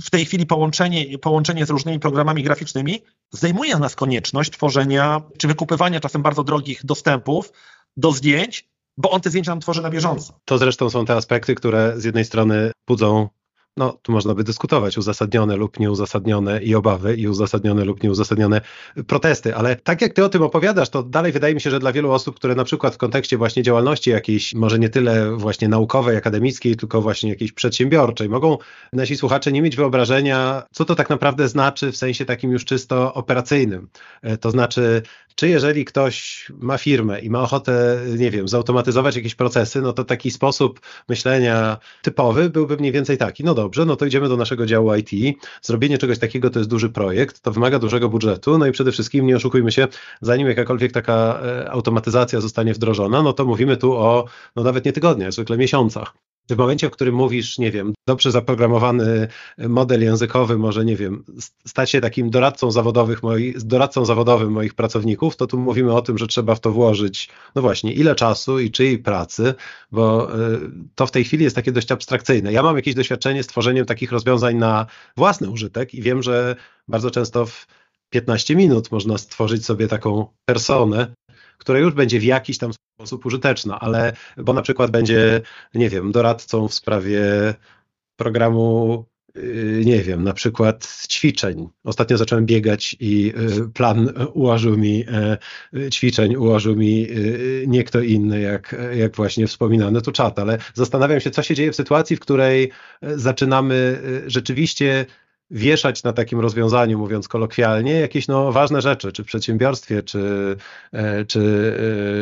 w tej chwili połączenie, połączenie z różnymi programami graficznymi zdejmuje nas konieczność tworzenia czy wykupywania czasem bardzo drogich dostępów do zdjęć, bo on te zdjęcia nam tworzy na bieżąco. To zresztą są te aspekty, które z jednej strony budzą no tu można by dyskutować, uzasadnione lub nieuzasadnione i obawy, i uzasadnione lub nieuzasadnione protesty, ale tak jak ty o tym opowiadasz, to dalej wydaje mi się, że dla wielu osób, które na przykład w kontekście właśnie działalności jakiejś, może nie tyle właśnie naukowej, akademickiej, tylko właśnie jakiejś przedsiębiorczej, mogą nasi słuchacze nie mieć wyobrażenia, co to tak naprawdę znaczy w sensie takim już czysto operacyjnym. E, to znaczy, czy jeżeli ktoś ma firmę i ma ochotę, nie wiem, zautomatyzować jakieś procesy, no to taki sposób myślenia typowy byłby mniej więcej taki, no dobrze, no to idziemy do naszego działu IT, zrobienie czegoś takiego to jest duży projekt, to wymaga dużego budżetu, no i przede wszystkim nie oszukujmy się, zanim jakakolwiek taka e, automatyzacja zostanie wdrożona, no to mówimy tu o, no nawet nie tygodniach, zwykle miesiącach. W momencie, w którym mówisz, nie wiem, dobrze zaprogramowany model językowy może, nie wiem, stać się takim doradcą, zawodowych moich, doradcą zawodowym moich pracowników, to tu mówimy o tym, że trzeba w to włożyć, no właśnie, ile czasu i czyjej pracy, bo y, to w tej chwili jest takie dość abstrakcyjne. Ja mam jakieś doświadczenie z tworzeniem takich rozwiązań na własny użytek i wiem, że bardzo często w 15 minut można stworzyć sobie taką personę, która już będzie w jakiś tam sposób użyteczna, ale bo na przykład będzie, nie wiem, doradcą w sprawie programu y, nie wiem, na przykład ćwiczeń. Ostatnio zacząłem biegać i y, plan ułożył mi y, ćwiczeń, ułożył mi nie kto inny, jak, jak właśnie wspominany tu czat, ale zastanawiam się, co się dzieje w sytuacji, w której zaczynamy rzeczywiście wieszać na takim rozwiązaniu, mówiąc kolokwialnie, jakieś no, ważne rzeczy, czy w przedsiębiorstwie, czy, e, czy,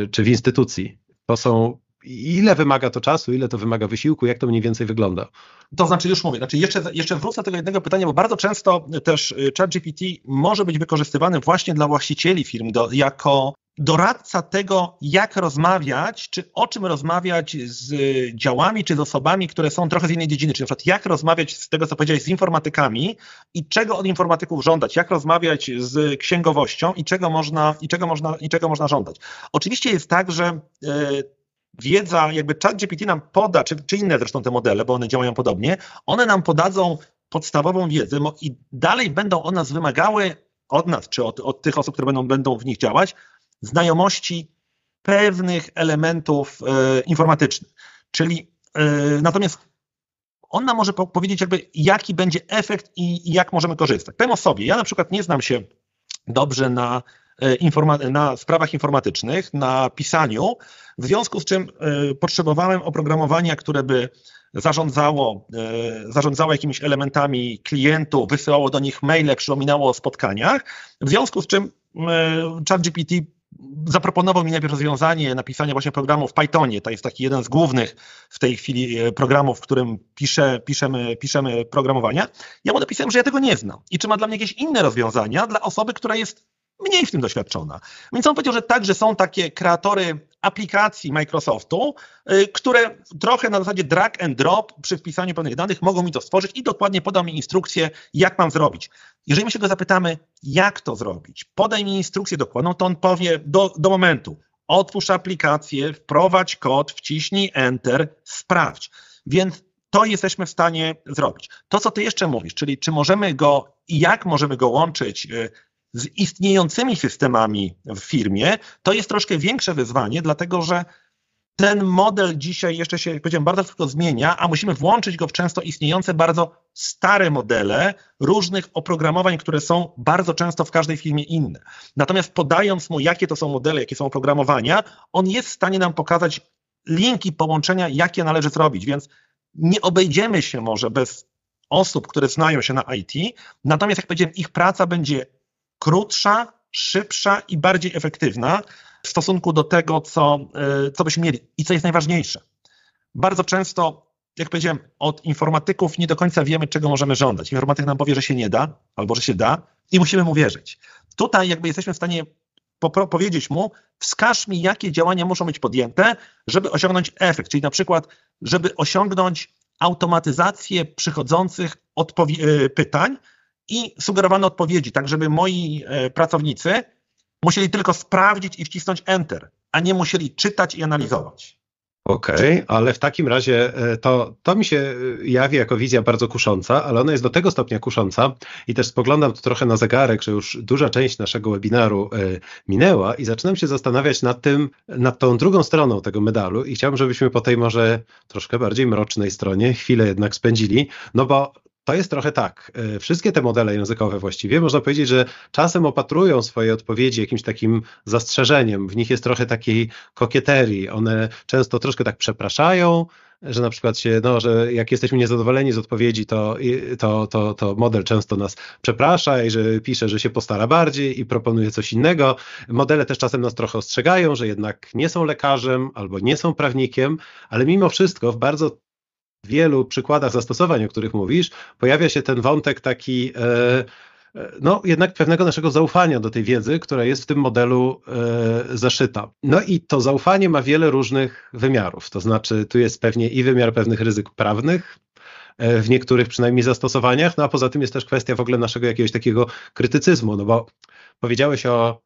e, czy w instytucji. To są ile wymaga to czasu, ile to wymaga wysiłku, jak to mniej więcej wygląda? To znaczy, już mówię, znaczy jeszcze, jeszcze wrócę do tego jednego pytania, bo bardzo często też y, ChatGPT może być wykorzystywany właśnie dla właścicieli firm do, jako doradca tego, jak rozmawiać, czy o czym rozmawiać z działami, czy z osobami, które są trochę z innej dziedziny, czyli na przykład jak rozmawiać z tego, co powiedziałeś, z informatykami i czego od informatyków żądać, jak rozmawiać z księgowością i czego można, i czego można, i czego można żądać. Oczywiście jest tak, że yy, wiedza, jakby chat GPT nam poda, czy, czy inne zresztą te modele, bo one działają podobnie, one nam podadzą podstawową wiedzę i dalej będą od nas wymagały, od nas, czy od, od tych osób, które będą, będą w nich działać, znajomości pewnych elementów e, informatycznych. Czyli e, natomiast on nam może po powiedzieć, jakby, jaki będzie efekt i, jak możemy korzystać. Powiem o sobie. Ja na przykład nie znam się dobrze na, e, na sprawach informatycznych, na pisaniu, w związku z czym potrzebowałem oprogramowania, które by zarządzało, zarządzało jakimiś elementami klientów, wysyłało do nich maile, przypominało o spotkaniach, w związku z czym ChatGPT zaproponował mi najpierw rozwiązanie napisania właśnie programu w Pythonie. To jest taki jeden z głównych w tej chwili e, programów, w którym piszę, piszemy, piszemy programowania. Ja mu napisałem, że ja tego nie znam i czy ma dla mnie jakieś inne rozwiązania dla osoby, która jest mniej w tym doświadczona. Więc on powiedział, że także są takie kreatory aplikacji Microsoftu, y, które trochę na zasadzie drag and drop przy wpisaniu pewnych danych mogą mi to stworzyć i dokładnie podał mi instrukcję, jak mam zrobić. Jeżeli my się go zapytamy, jak to zrobić, podaj mi instrukcję dokładną, to on powie do, do momentu, otwórz aplikację, wprowadź kod, wciśnij Enter, sprawdź. Więc to jesteśmy w stanie zrobić. To, co ty jeszcze mówisz, czyli czy możemy go i jak możemy go łączyć y, z istniejącymi systemami w firmie, to jest troszkę większe wyzwanie, dlatego że ten model dzisiaj jeszcze się, jak powiedziałem, bardzo szybko zmienia, a musimy włączyć go w często istniejące bardzo stare modele różnych oprogramowań, które są bardzo często w każdej firmie inne. Natomiast podając mu, jakie to są modele, jakie są oprogramowania, on jest w stanie nam pokazać linki połączenia, jakie należy zrobić, więc nie obejdziemy się może bez osób, które znają się na IT, natomiast jak powiedziałem, ich praca będzie krótsza, szybsza i bardziej efektywna w stosunku do tego, co, e, co byśmy mieli i co jest najważniejsze. Bardzo często, jak powiedziałem, od informatyków nie do końca wiemy, czego możemy żądać. Informatyk nam powie, że się nie da, albo że się da i musimy mu wierzyć. Tutaj jakby jesteśmy w stanie powiedzieć mu, wskaż mi, jakie działania muszą być podjęte, żeby osiągnąć efekt, czyli na przykład, żeby osiągnąć automatyzację przychodzących e, pytań i sugerowane odpowiedzi, tak żeby moi e, pracownicy musieli tylko sprawdzić i wcisnąć Enter, a nie musieli czytać i analizować. Okej, okay, ale w takim razie e, to, to mi się jawi jako wizja bardzo kusząca, ale ona jest do tego stopnia kusząca i też spoglądam tu trochę na zegarek, że już duża część naszego webinaru minęła i zaczynam się zastanawiać nad tym, nad tą drugą stroną tego medalu i chciałbym, żebyśmy po tej może troszkę bardziej mrocznej stronie chwilę jednak spędzili, no bo to jest trochę tak. E, wszystkie te modele językowe właściwie można powiedzieć, że czasem opatrują swoje odpowiedzi jakimś takim zastrzeżeniem. W nich jest trochę takiej kokieterii. One często troszkę tak przepraszają, że na przykład się, no, że jak jesteśmy niezadowoleni z odpowiedzi, to, to, to, to model często nas przeprasza i że pisze, że się postara bardziej i proponuje coś innego. Modele też czasem nas trochę ostrzegają, że jednak nie są lekarzem albo nie są prawnikiem, ale mimo wszystko w bardzo wielu przykładach zastosowań, o których mówisz, pojawia się ten wątek taki, e, e, no jednak pewnego naszego zaufania do tej wiedzy, która jest w tym modelu e, zaszyta. No i to zaufanie ma wiele różnych wymiarów, to znaczy tu jest pewnie i wymiar pewnych ryzyk prawnych, w niektórych przynajmniej zastosowaniach, no a poza tym jest też kwestia w ogóle naszego jakiegoś takiego krytycyzmu, no bo powiedziałeś o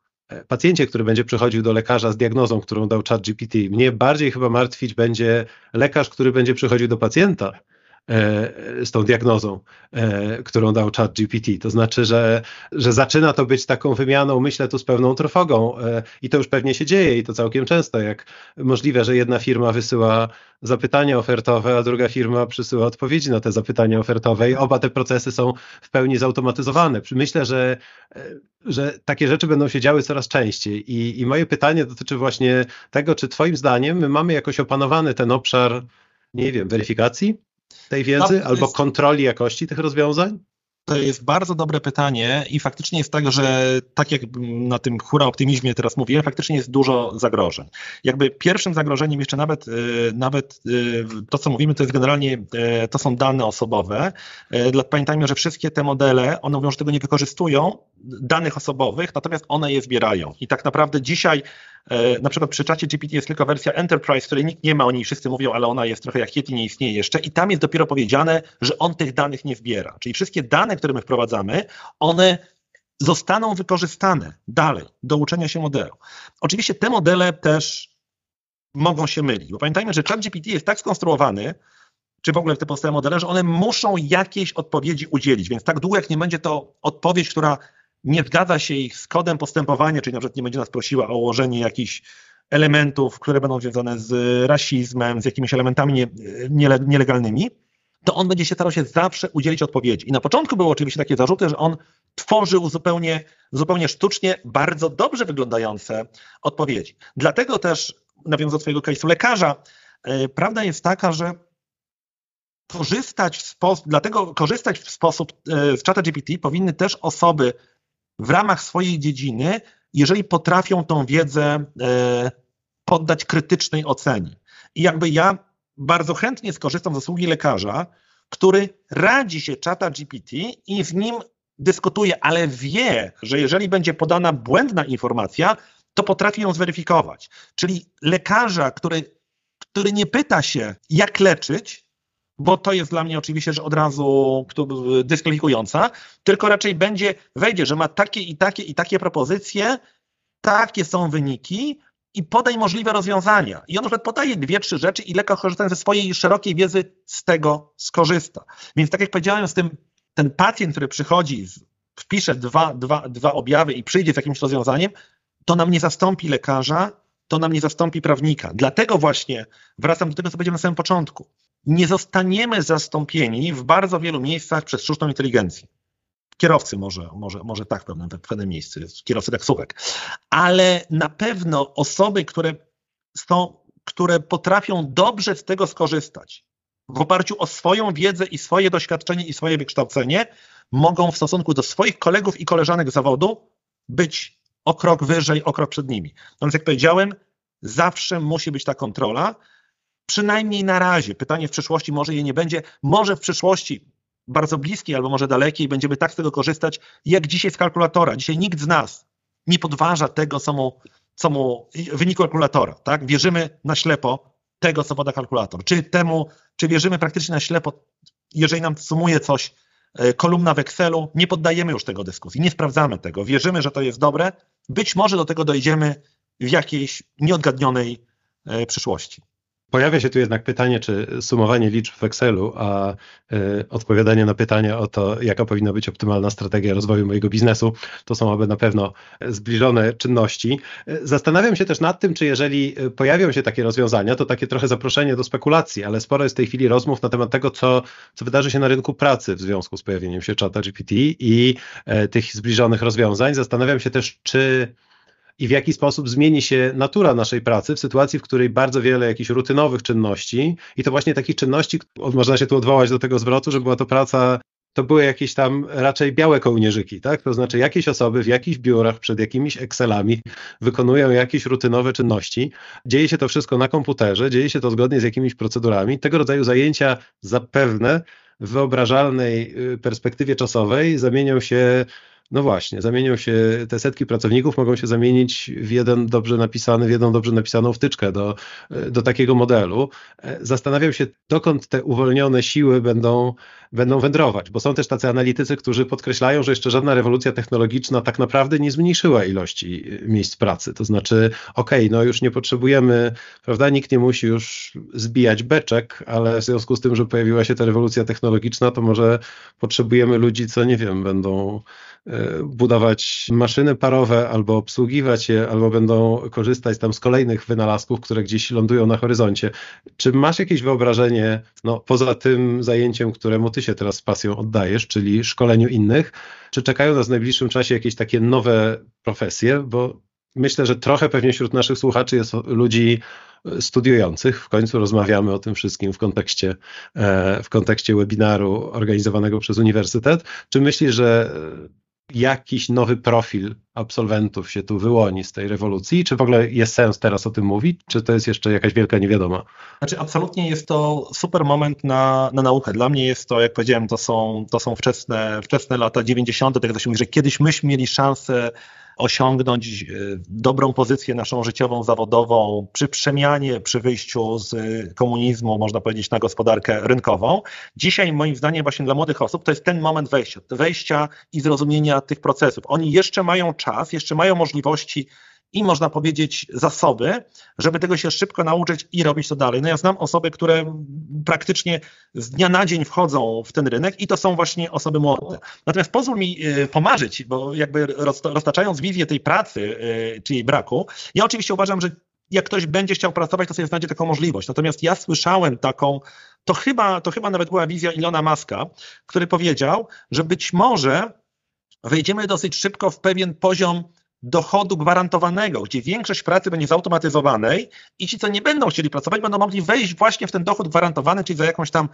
pacjencie, który będzie przychodził do lekarza z diagnozą, którą dał ChatGPT. Mnie bardziej chyba martwić będzie lekarz, który będzie przychodził do pacjenta E, z tą diagnozą, e, którą dał chat GPT. To znaczy, że, że zaczyna to być taką wymianą, myślę tu z pewną trwogą e, i to już pewnie się dzieje i to całkiem często, jak możliwe, że jedna firma wysyła zapytania ofertowe, a druga firma przysyła odpowiedzi na te zapytania ofertowe i oba te procesy są w pełni zautomatyzowane. Myślę, że, że takie rzeczy będą się działy coraz częściej i, i moje pytanie dotyczy właśnie tego, czy twoim zdaniem my mamy jakoś opanowany ten obszar, nie wiem, weryfikacji? Tej wiedzy no, albo jest... kontroli jakości tych rozwiązań? To jest bardzo dobre pytanie i faktycznie jest tak, że tak jak na tym hura optymizmie teraz mówiłem, faktycznie jest dużo zagrożeń. Jakby pierwszym zagrożeniem jeszcze nawet, y, nawet y, to, co mówimy, to jest generalnie, y, to są dane osobowe. Pamiętajmy, że wszystkie te modele, one mówią, że tego nie wykorzystują, danych osobowych, natomiast one je zbierają. I tak naprawdę dzisiaj na przykład przy czacie GPT jest tylko wersja Enterprise, której nikt nie ma, oni wszyscy mówią, ale ona jest trochę jak Yeti, nie istnieje jeszcze i tam jest dopiero powiedziane, że on tych danych nie zbiera. Czyli wszystkie dane, które my wprowadzamy, one zostaną wykorzystane dalej do uczenia się modelu. Oczywiście te modele też mogą się mylić, bo pamiętajmy, że ChatGPT jest tak skonstruowany, czy w ogóle te podstawowe modele, że one muszą jakieś odpowiedzi udzielić, więc tak długo jak nie będzie to odpowiedź, która nie zgadza się ich z kodem postępowania, czyli na przykład nie będzie nas prosiła o ułożenie jakichś elementów, które będą związane z rasizmem, z jakimiś elementami nie, nie, nielegalnymi, to on będzie się starał się zawsze udzielić odpowiedzi. I na początku były oczywiście takie zarzuty, że on tworzył zupełnie, zupełnie sztucznie bardzo dobrze wyglądające odpowiedzi. Dlatego też, nawiązując do twojego case'u lekarza, yy, prawda jest taka, że korzystać w sposób, dlatego korzystać w sposób yy, z czata GPT powinny też osoby w ramach swojej dziedziny, jeżeli potrafią tą wiedzę e, poddać krytycznej ocenie. I jakby ja bardzo chętnie skorzystam z usługi lekarza, który radzi się czata GPT i z nim dyskutuje, ale wie, że jeżeli będzie podana błędna informacja, to potrafi ją zweryfikować. Czyli lekarza, który, który nie pyta się, jak leczyć, bo to jest dla mnie oczywiście, że od razu dyskwalifikująca, tylko raczej będzie, wejdzie, że ma takie i takie i takie propozycje, takie są wyniki i podaj możliwe rozwiązania. I on na przykład podaje dwie, trzy rzeczy i lekko korzystając ze swojej szerokiej wiedzy z tego skorzysta. Więc tak jak powiedziałem, z tym ten pacjent, który przychodzi, wpisze dwa, dwa, dwa objawy i przyjdzie z jakimś rozwiązaniem, to nam nie zastąpi lekarza, to nam nie zastąpi prawnika. Dlatego właśnie wracam do tego, co powiedziałem na samym początku. Nie zostaniemy zastąpieni w bardzo wielu miejscach przez sztuczną inteligencję. Kierowcy może, może, może tak w pewnym, w pewnym miejscu, kierowcy taksówek, ale na pewno osoby, które są, które potrafią dobrze z tego skorzystać, w oparciu o swoją wiedzę i swoje doświadczenie i swoje wykształcenie, mogą w stosunku do swoich kolegów i koleżanek zawodu być o krok wyżej, o krok przed nimi. Więc jak powiedziałem, zawsze musi być ta kontrola, przynajmniej na razie. Pytanie w przyszłości może jej nie będzie, może w przyszłości bardzo bliskiej albo może dalekiej będziemy tak z tego korzystać, jak dzisiaj z kalkulatora. Dzisiaj nikt z nas nie podważa tego, co mu, co mu wyniku kalkulatora. Tak? Wierzymy na ślepo tego, co poda kalkulator. Czy temu, czy wierzymy praktycznie na ślepo, jeżeli nam sumuje coś e, kolumna w Excelu, nie poddajemy już tego dyskusji, nie sprawdzamy tego, wierzymy, że to jest dobre, być może do tego dojdziemy w jakiejś nieodgadnionej e, przyszłości. Pojawia się tu jednak pytanie, czy sumowanie liczb w Excelu, a y, odpowiadanie na pytania o to, jaka powinna być optymalna strategia rozwoju mojego biznesu, to są aby na pewno zbliżone czynności. Zastanawiam się też nad tym, czy jeżeli pojawią się takie rozwiązania, to takie trochę zaproszenie do spekulacji, ale sporo jest w tej chwili rozmów na temat tego, co, co wydarzy się na rynku pracy w związku z pojawieniem się czata GPT i y, tych zbliżonych rozwiązań. Zastanawiam się też, czy i w jaki sposób zmieni się natura naszej pracy w sytuacji, w której bardzo wiele jakichś rutynowych czynności i to właśnie takich czynności, można się tu odwołać do tego zwrotu, że była to praca to były jakieś tam raczej białe kołnierzyki, tak? To znaczy jakieś osoby w jakichś biurach przed jakimiś Excelami wykonują jakieś rutynowe czynności. Dzieje się to wszystko na komputerze, dzieje się to zgodnie z jakimiś procedurami. Tego rodzaju zajęcia zapewne w wyobrażalnej y, perspektywie czasowej zamienią się no właśnie, zamienią się, te setki pracowników mogą się zamienić w jeden dobrze napisany, w jedną dobrze napisaną wtyczkę do, do takiego modelu. Zastanawiam się, dokąd te uwolnione siły będą, będą wędrować, bo są też tacy analitycy, którzy podkreślają, że jeszcze żadna rewolucja technologiczna tak naprawdę nie zmniejszyła ilości miejsc pracy. To znaczy, okej, okay, no już nie potrzebujemy, prawda, nikt nie musi już zbijać beczek, ale w związku z tym, że pojawiła się ta rewolucja technologiczna, to może potrzebujemy ludzi, co nie wiem, będą E, budować maszyny parowe, albo obsługiwać je, albo będą korzystać tam z kolejnych wynalazków, które gdzieś lądują na horyzoncie. Czy masz jakieś wyobrażenie, no, poza tym zajęciem, któremu ty się teraz z pasją oddajesz, czyli szkoleniu innych, czy czekają nas w najbliższym czasie jakieś takie nowe profesje? Bo myślę, że trochę pewnie wśród naszych słuchaczy jest ludzi studiujących. W końcu rozmawiamy o tym wszystkim w kontekście, e, w kontekście webinaru organizowanego przez uniwersytet. Czy myślisz, że jakiś nowy profil absolwentów się tu wyłoni z tej rewolucji? Czy w ogóle jest sens teraz o tym mówić? Czy to jest jeszcze jakaś wielka niewiadoma? Znaczy, absolutnie jest to super moment na, na naukę. Dla mnie jest to, jak powiedziałem, to są, to są wczesne, wczesne lata 90., tak jak się mówi, że kiedyś myśmy mieli szansę osiągnąć e, dobrą pozycję naszą życiową, zawodową przy przemianie, przy wyjściu z komunizmu, można powiedzieć, na gospodarkę rynkową. Dzisiaj, moim zdaniem, właśnie dla młodych osób to jest ten moment wejścia, wejścia i zrozumienia tych procesów. Oni jeszcze mają czas, jeszcze mają możliwości i można powiedzieć zasoby, żeby tego się szybko nauczyć i robić to dalej. No ja znam osoby, które praktycznie z dnia na dzień wchodzą w ten rynek i to są właśnie osoby młode. Natomiast pozwól mi e, pomarzyć, bo jakby roztaczając wizję tej pracy e, czy jej braku, ja oczywiście uważam, że jak ktoś będzie chciał pracować, to sobie znajdzie taką możliwość. Natomiast ja słyszałem taką, to chyba, to chyba nawet była wizja Ilona Maska, który powiedział, że być może wejdziemy dosyć szybko w pewien poziom dochodu gwarantowanego, gdzie większość pracy będzie zautomatyzowanej i ci, co nie będą chcieli pracować, będą mogli wejść właśnie w ten dochód gwarantowany, czyli za jakąś tam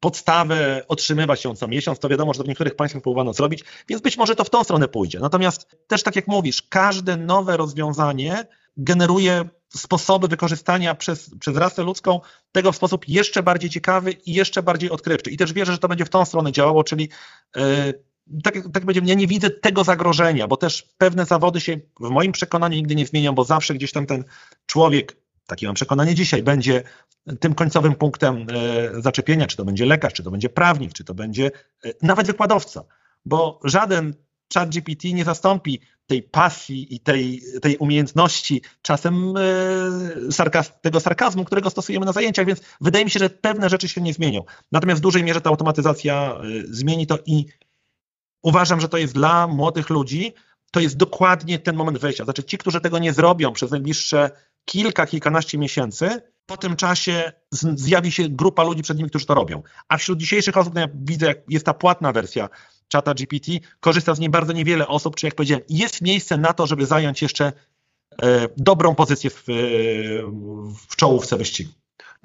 podstawę otrzymywać ją co miesiąc, to wiadomo, że to w niektórych państwach próbowano zrobić, więc być może to w tą stronę pójdzie. Natomiast też tak jak mówisz, każde nowe rozwiązanie generuje sposoby wykorzystania przez, przez rasę ludzką tego w sposób jeszcze bardziej ciekawy i jeszcze bardziej odkrywczy. I też wierzę, że to będzie w tą stronę działało, czyli yy, tak, tak ja nie widzę tego zagrożenia, bo też pewne zawody się w moim przekonaniu nigdy nie zmienią, bo zawsze gdzieś tam ten człowiek, takie mam przekonanie dzisiaj, będzie tym końcowym punktem e, zaczepienia, czy to będzie lekarz, czy to będzie prawnik, czy to będzie e, nawet wykładowca, bo żaden chat GPT nie zastąpi tej pasji i tej, tej umiejętności, czasem e, sarkaz, tego sarkazmu, którego stosujemy na zajęciach, więc wydaje mi się, że pewne rzeczy się nie zmienią. Natomiast w dużej mierze ta automatyzacja zmieni to i uważam, że to jest dla młodych ludzi, to jest dokładnie ten moment wejścia. Znaczy ci, którzy tego nie zrobią przez najbliższe kilka, kilkanaście miesięcy, po tym czasie zjawi się grupa ludzi przed nimi, którzy to robią. A wśród dzisiejszych osób, no ja widzę, jest ta płatna wersja czata GPT, korzysta z niej bardzo niewiele osób, czy jak powiedziałem, jest miejsce na to, żeby zająć jeszcze e, dobrą pozycję w, w czołówce wyścigu.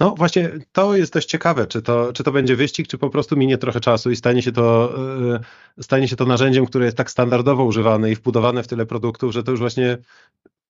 No właśnie, to jest dość ciekawe, czy to, czy to będzie wyścig, czy po prostu minie trochę czasu i stanie się, to, e, stanie się to narzędziem, które jest tak standardowo używane i wbudowane w tyle produktów, że to już właśnie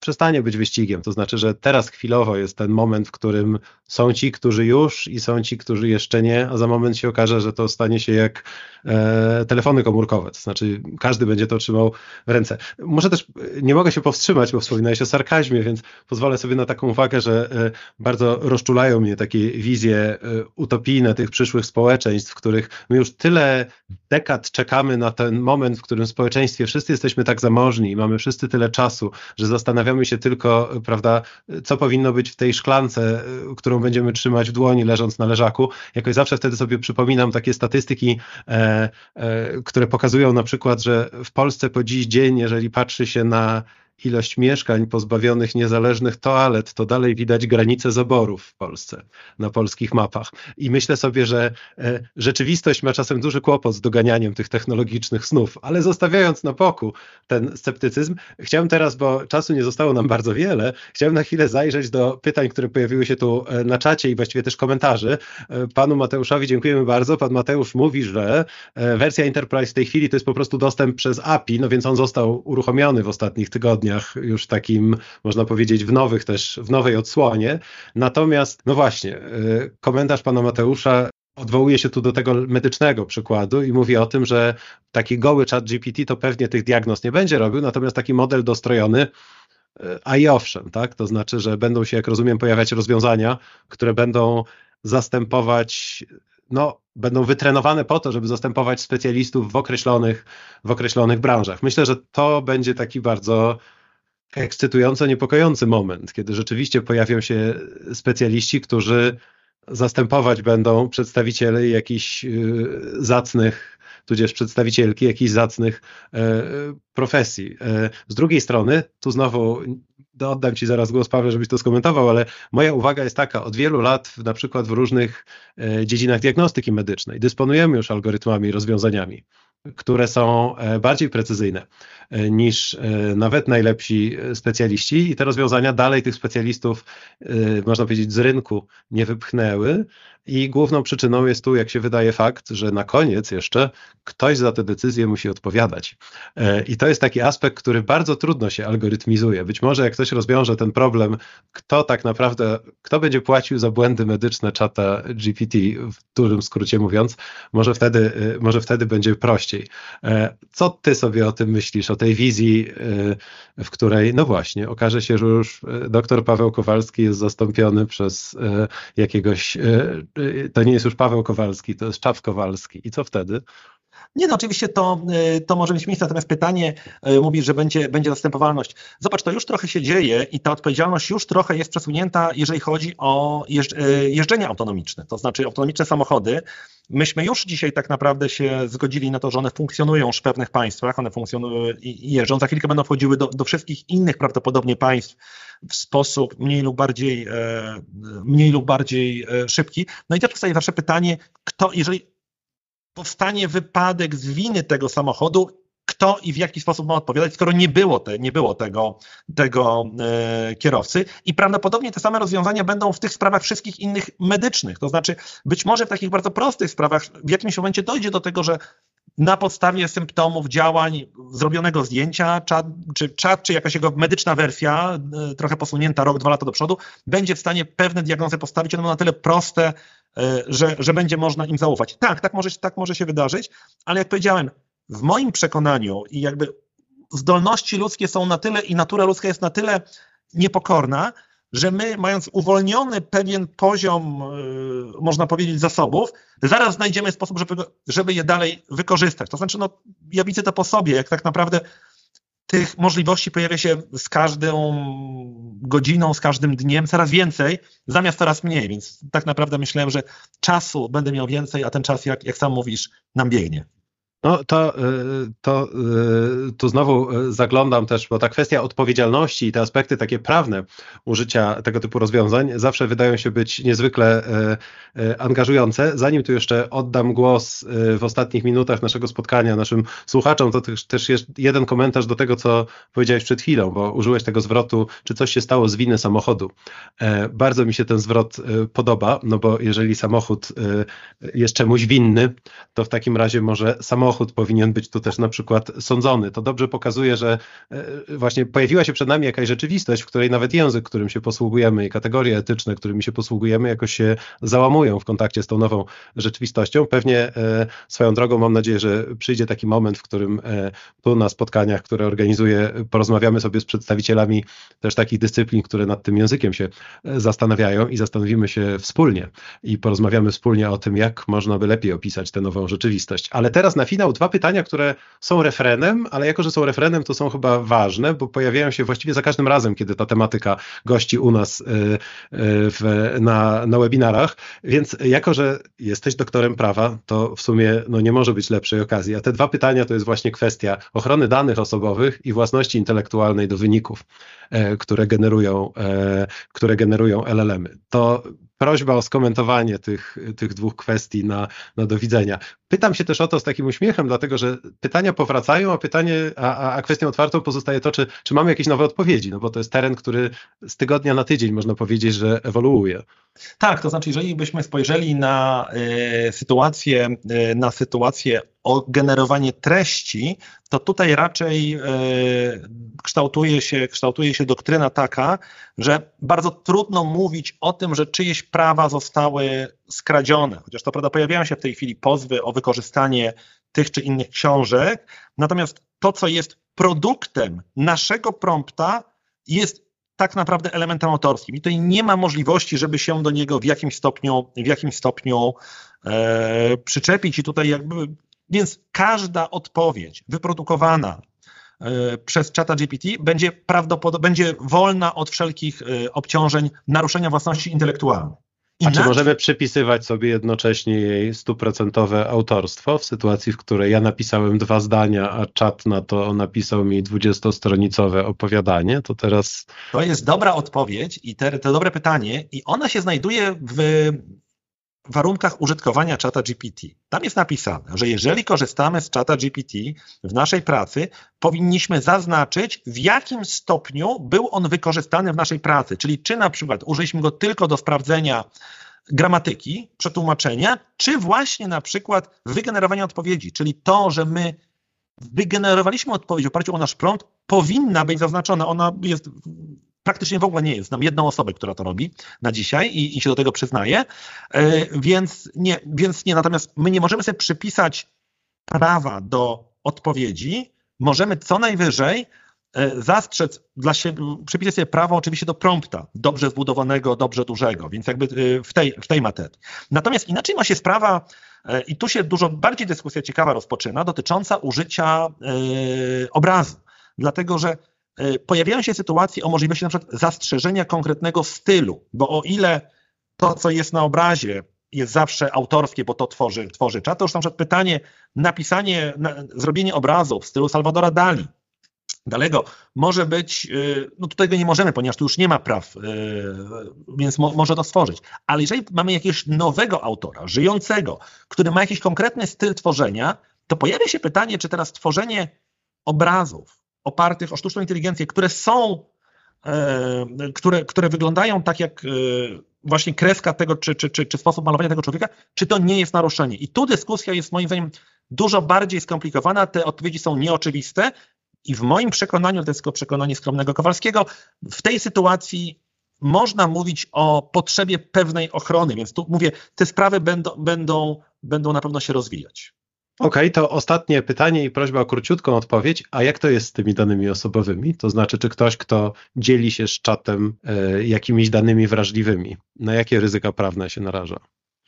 przestanie być wyścigiem. To znaczy, że teraz chwilowo jest ten moment, w którym są ci, którzy już i są ci, którzy jeszcze nie, a za moment się okaże, że to stanie się jak e, telefony komórkowe. To znaczy, każdy będzie to trzymał w ręce. Muszę też, nie mogę się powstrzymać, bo wspominałeś o sarkazmie, więc pozwolę sobie na taką uwagę, że e, bardzo rozczulają mnie takie wizje e, utopijne tych przyszłych społeczeństw, w których my już tyle dekad czekamy na ten moment, w którym w społeczeństwie wszyscy jesteśmy tak zamożni i mamy wszyscy tyle czasu, że zastanawiamy się tylko, prawda, co powinno być w tej szklance, e, którą będziemy trzymać w dłoni, leżąc na leżaku. Jakoś zawsze wtedy sobie przypominam takie statystyki, e, e, które pokazują na przykład, że w Polsce po dziś dzień, jeżeli patrzy się na ilość mieszkań pozbawionych niezależnych toalet, to dalej widać granice zaborów w Polsce, na polskich mapach. I myślę sobie, że e, rzeczywistość ma czasem duży kłopot z doganianiem tych technologicznych snów, ale zostawiając na boku ten sceptycyzm, chciałem teraz, bo czasu nie zostało nam bardzo wiele, chciałem na chwilę zajrzeć do pytań, które pojawiły się tu e, na czacie i właściwie też komentarzy. E, panu Mateuszowi dziękujemy bardzo. Pan Mateusz mówi, że wersja Enterprise w tej chwili to jest po prostu dostęp przez API, no więc on został uruchomiony w ostatnich tygodniach tygodniach, już takim, można powiedzieć, w nowych też, w nowej odsłonie. Natomiast, no właśnie, y, komentarz pana Mateusza odwołuje się tu do tego medycznego przykładu i mówi o tym, że taki goły chat GPT to pewnie tych diagnoz nie będzie robił, natomiast taki model dostrojony y, a i owszem, tak? To znaczy, że będą się, jak rozumiem, pojawiać rozwiązania, które będą zastępować, no, będą wytrenowane po to, żeby zastępować specjalistów w określonych, w określonych branżach. Myślę, że to będzie taki bardzo ekscytująco niepokojący moment, kiedy rzeczywiście pojawią się specjaliści, którzy zastępować będą przedstawicieli jakichś y, zacnych, tudzież przedstawicielki jakichś zacnych e, profesji. E, z drugiej strony, tu znowu oddam Ci zaraz głos, Paweł, żebyś to skomentował, ale moja uwaga jest taka, od wielu lat na przykład w różnych e, dziedzinach diagnostyki medycznej dysponujemy już algorytmami, rozwiązaniami które są e, bardziej precyzyjne e, niż e, nawet najlepsi specjaliści i te rozwiązania dalej tych specjalistów, można powiedzieć, z rynku nie wypchnęły, i główną przyczyną jest tu, jak się wydaje, fakt, że na koniec jeszcze ktoś za te decyzje musi odpowiadać. I to jest taki aspekt, który bardzo trudno się algorytmizuje. Być może jak ktoś rozwiąże ten problem, kto tak naprawdę, kto będzie płacił za błędy medyczne czata GPT, w dużym skrócie mówiąc, może wtedy, może wtedy będzie prościej. E, co ty sobie o tym myślisz, o tej wizji, w której, no właśnie, okaże się, że już dr Paweł Kowalski jest zastąpiony przez jakiegoś to nie jest już Paweł Kowalski, to jest Czaw Kowalski. I co wtedy? Nie, no oczywiście to, y, to może mieć miejsce, natomiast pytanie y, mówi, że będzie, będzie zastępowalność. Zobacz, to już trochę się dzieje i ta odpowiedzialność już trochę jest przesunięta, jeżeli chodzi o y, jeżdżenie autonomiczne, to znaczy autonomiczne samochody. Myśmy już dzisiaj tak naprawdę się zgodzili na to, że one funkcjonują już w pewnych państwach, one funkcjonują i jeżdżą. Za chwilkę będą wchodziły do, do wszystkich innych prawdopodobnie państw w sposób mniej lub bardziej, e, mniej lub bardziej e, szybki. No i teraz powstaje zawsze pytanie, kto, jeżeli powstanie wypadek z winy tego samochodu, kto i w jaki sposób ma odpowiadać, skoro nie było, te, nie było tego, tego e, kierowcy. I prawdopodobnie te same rozwiązania będą w tych sprawach wszystkich innych medycznych. To znaczy, być może w takich bardzo prostych sprawach w jakimś momencie dojdzie do tego, że na podstawie symptomów, działań, zrobionego zdjęcia, czat, czy czat, czy jakaś jego medyczna wersja, e, trochę posunięta rok, dwa lata do przodu, będzie w stanie pewne diagnozy postawić. One na tyle proste, e, że, że będzie można im zaufać. Tak, tak może, tak może się wydarzyć, ale jak powiedziałem, w moim przekonaniu i jakby zdolności ludzkie są na tyle i natura ludzka jest na tyle niepokorna, że my, mając uwolniony pewien poziom, yy, można powiedzieć, zasobów, zaraz znajdziemy sposób, żeby, żeby je dalej wykorzystać. To znaczy, no, ja widzę to po sobie, jak tak naprawdę tych możliwości pojawia się z każdą godziną, z każdym dniem coraz więcej, zamiast coraz mniej, więc tak naprawdę myślałem, że czasu będę miał więcej, a ten czas, jak, jak sam mówisz, nam biegnie. No to, y, to y, tu znowu y, zaglądam też, bo ta kwestia odpowiedzialności i te aspekty takie prawne użycia tego typu rozwiązań zawsze wydają się być niezwykle angażujące. Zanim tu jeszcze oddam głos w ostatnich minutach naszego spotkania naszym słuchaczom, to też jest jeden komentarz do tego, co powiedziałeś przed chwilą, bo użyłeś tego zwrotu, czy coś się stało z winy samochodu. E, bardzo mi się ten zwrot podoba, no bo jeżeli samochód jest czemuś winny, to w takim razie może samochód samochód powinien być tu też na przykład sądzony. To dobrze pokazuje, że e, właśnie pojawiła się przed nami jakaś rzeczywistość, w której nawet język, którym się posługujemy i kategorie etyczne, którymi się posługujemy, jakoś się załamują w kontakcie z tą nową rzeczywistością. Pewnie e, swoją drogą mam nadzieję, że przyjdzie taki moment, w którym e, tu na spotkaniach, które organizuję, porozmawiamy sobie z przedstawicielami też takich dyscyplin, które nad tym językiem się zastanawiają i zastanowimy się wspólnie i porozmawiamy wspólnie o tym, jak można by lepiej opisać tę nową rzeczywistość. Ale teraz na finał dwa pytania, które są refrenem, ale jako, że są refrenem, to są chyba ważne, bo pojawiają się właściwie za każdym razem, kiedy ta tematyka gości u nas y, y, w, na, na webinarach. Więc jako, że jesteś doktorem prawa, to w sumie no, nie może być lepszej okazji. A te dwa pytania to jest właśnie kwestia ochrony danych osobowych i własności intelektualnej do wyników, e, które generują, e, które generują LLM-y. To prośba o skomentowanie tych, tych dwóch kwestii na, na do widzenia. Pytam się też o to z takim uśmiechem, dlatego że pytania powracają, a pytanie, a, a kwestią otwartą pozostaje to, czy, czy mamy jakieś nowe odpowiedzi, no bo to jest teren, który z tygodnia na tydzień można powiedzieć, że ewoluuje. Tak, to znaczy, jeżeli byśmy spojrzeli na y, sytuację, y, na sytuację o generowanie treści, to tutaj raczej y, kształtuje, się, kształtuje się doktryna taka, że bardzo trudno mówić o tym, że czyjeś prawa zostały skradzione. Chociaż to prawda, pojawiają się w tej chwili pozwy o wykorzystanie tych czy innych książek. Natomiast to, co jest produktem naszego prompta, jest tak naprawdę elementem autorskim. I tutaj nie ma możliwości, żeby się do niego w jakimś stopniu, w jakimś stopniu e, przyczepić. I tutaj jakby, więc każda odpowiedź wyprodukowana e, przez czata GPT będzie prawdopodobnie będzie wolna od wszelkich e, obciążeń naruszenia własności intelektualnej. A czy możemy przypisywać sobie jednocześnie jej stuprocentowe autorstwo w sytuacji, w której ja napisałem dwa zdania, a czat na to napisał mi dwudziestostronicowe opowiadanie, to teraz... To jest dobra odpowiedź i te, to dobre pytanie i ona się znajduje w warunkach użytkowania czata GPT. Tam jest napisane, że jeżeli korzystamy z czata GPT w naszej pracy, powinniśmy zaznaczyć, w jakim stopniu był on wykorzystany w naszej pracy. Czyli czy na przykład użyliśmy go tylko do sprawdzenia gramatyki, przetłumaczenia, czy właśnie na przykład wygenerowania odpowiedzi, czyli to, że my wygenerowaliśmy odpowiedź w oparciu o nasz prompt, powinna być zaznaczona. Ona jest praktycznie w ogóle nie jest. Znam jedną osobę, która to robi na dzisiaj i, i się do tego przyznaje, e, więc nie, więc nie. Natomiast my nie możemy sobie przypisać prawa do odpowiedzi. Możemy co najwyżej e, zastrzec dla siebie, przypisać sobie prawo oczywiście do prompta, dobrze zbudowanego, dobrze dużego, więc jakby e, w tej, w tej materii. Natomiast inaczej ma się sprawa, i tu się dużo bardziej dyskusja ciekawa rozpoczyna, dotycząca użycia obrazu. Dlatego, że E, pojawiają się sytuacje o możliwości na przykład zastrzeżenia konkretnego stylu, bo o ile to, co jest na obrazie, jest zawsze autorskie, bo to tworzy, tworzy czat, to już na przykład pytanie, napisanie, na, zrobienie obrazu w stylu Salvadora Dali, Dalego może być, e, no tutaj tego nie możemy, ponieważ tu już nie ma praw, e, więc mo, może to stworzyć. Ale jeżeli mamy jakiegoś nowego autora, żyjącego, który ma jakiś konkretny styl tworzenia, to pojawia się pytanie, czy teraz tworzenie obrazów opartych o sztuczną inteligencję, które są, e, które, które wyglądają tak jak e, właśnie kreska tego, czy, czy, czy, czy sposób malowania tego człowieka, czy to nie jest naruszenie. I tu dyskusja jest moim zdaniem dużo bardziej skomplikowana, te odpowiedzi są nieoczywiste i w moim przekonaniu, to jest tylko przekonanie skromnego Kowalskiego, w tej sytuacji można mówić o potrzebie pewnej ochrony, więc tu mówię, te sprawy będą, będą, będą na pewno się rozwijać. Okej, okay, to ostatnie pytanie i prośba o króciutką odpowiedź. A jak to jest z tymi danymi osobowymi? To znaczy, czy ktoś, kto dzieli się z czatem e, jakimiś danymi wrażliwymi, na jakie ryzyka prawne się naraża?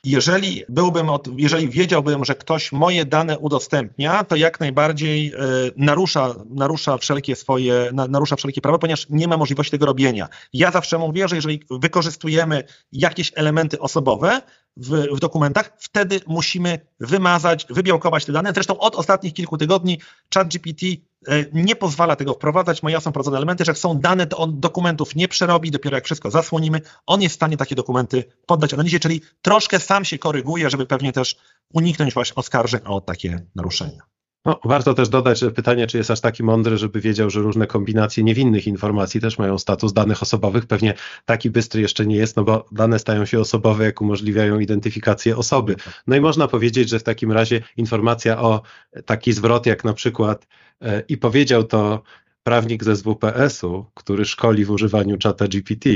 Jeżeli byłbym, jeżeli wiedziałbym, że ktoś moje dane udostępnia, to jak najbardziej e, narusza, narusza wszelkie swoje, narusza wszelkie prawa, ponieważ nie ma możliwości tego robienia. Ja zawsze mówię, że jeżeli wykorzystujemy jakieś elementy osobowe, w, w, dokumentach, wtedy musimy wymazać, wybiałkować te dane. Zresztą od ostatnich kilku tygodni ChatGPT e, nie pozwala tego wprowadzać, ma jasno wprowadzone elementy, że jak są dane, to on dokumentów nie przerobi, dopiero jak wszystko zasłonimy, on jest w stanie takie dokumenty poddać analizie, czyli troszkę sam się koryguje, żeby pewnie też uniknąć właśnie oskarżeń o takie naruszenia. No, warto też dodać, że pytanie, czy jest aż taki mądry, żeby wiedział, że różne kombinacje niewinnych informacji też mają status danych osobowych. Pewnie taki bystry jeszcze nie jest, no bo dane stają się osobowe, jak umożliwiają identyfikację osoby. No i można powiedzieć, że w takim razie informacja o taki zwrot, jak na przykład e, i powiedział to prawnik ze SWPS-u, który szkoli w używaniu czata GPT,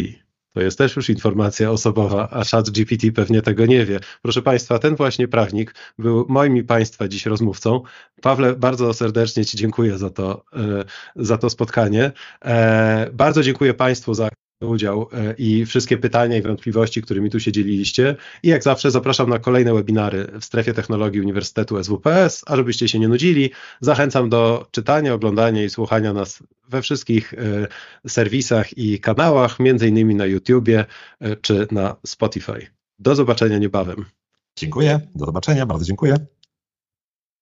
to jest też już informacja osobowa, a chat GPT pewnie tego nie wie. Proszę Państwa, ten właśnie prawnik był moim i Państwa dziś rozmówcą. Pawle, bardzo serdecznie Ci dziękuję za to, e, za to spotkanie. E, bardzo dziękuję Państwu za udział e, i wszystkie pytania i wątpliwości, którymi tu się dzieliliście. I jak zawsze zapraszam na kolejne webinary w strefie technologii Uniwersytetu SWPS, a żebyście się nie nudzili, zachęcam do czytania, oglądania i słuchania nas we wszystkich e, serwisach i kanałach, między innymi na YouTubie e, czy na Spotify. Do zobaczenia niebawem. Dziękuję, do zobaczenia, bardzo dziękuję.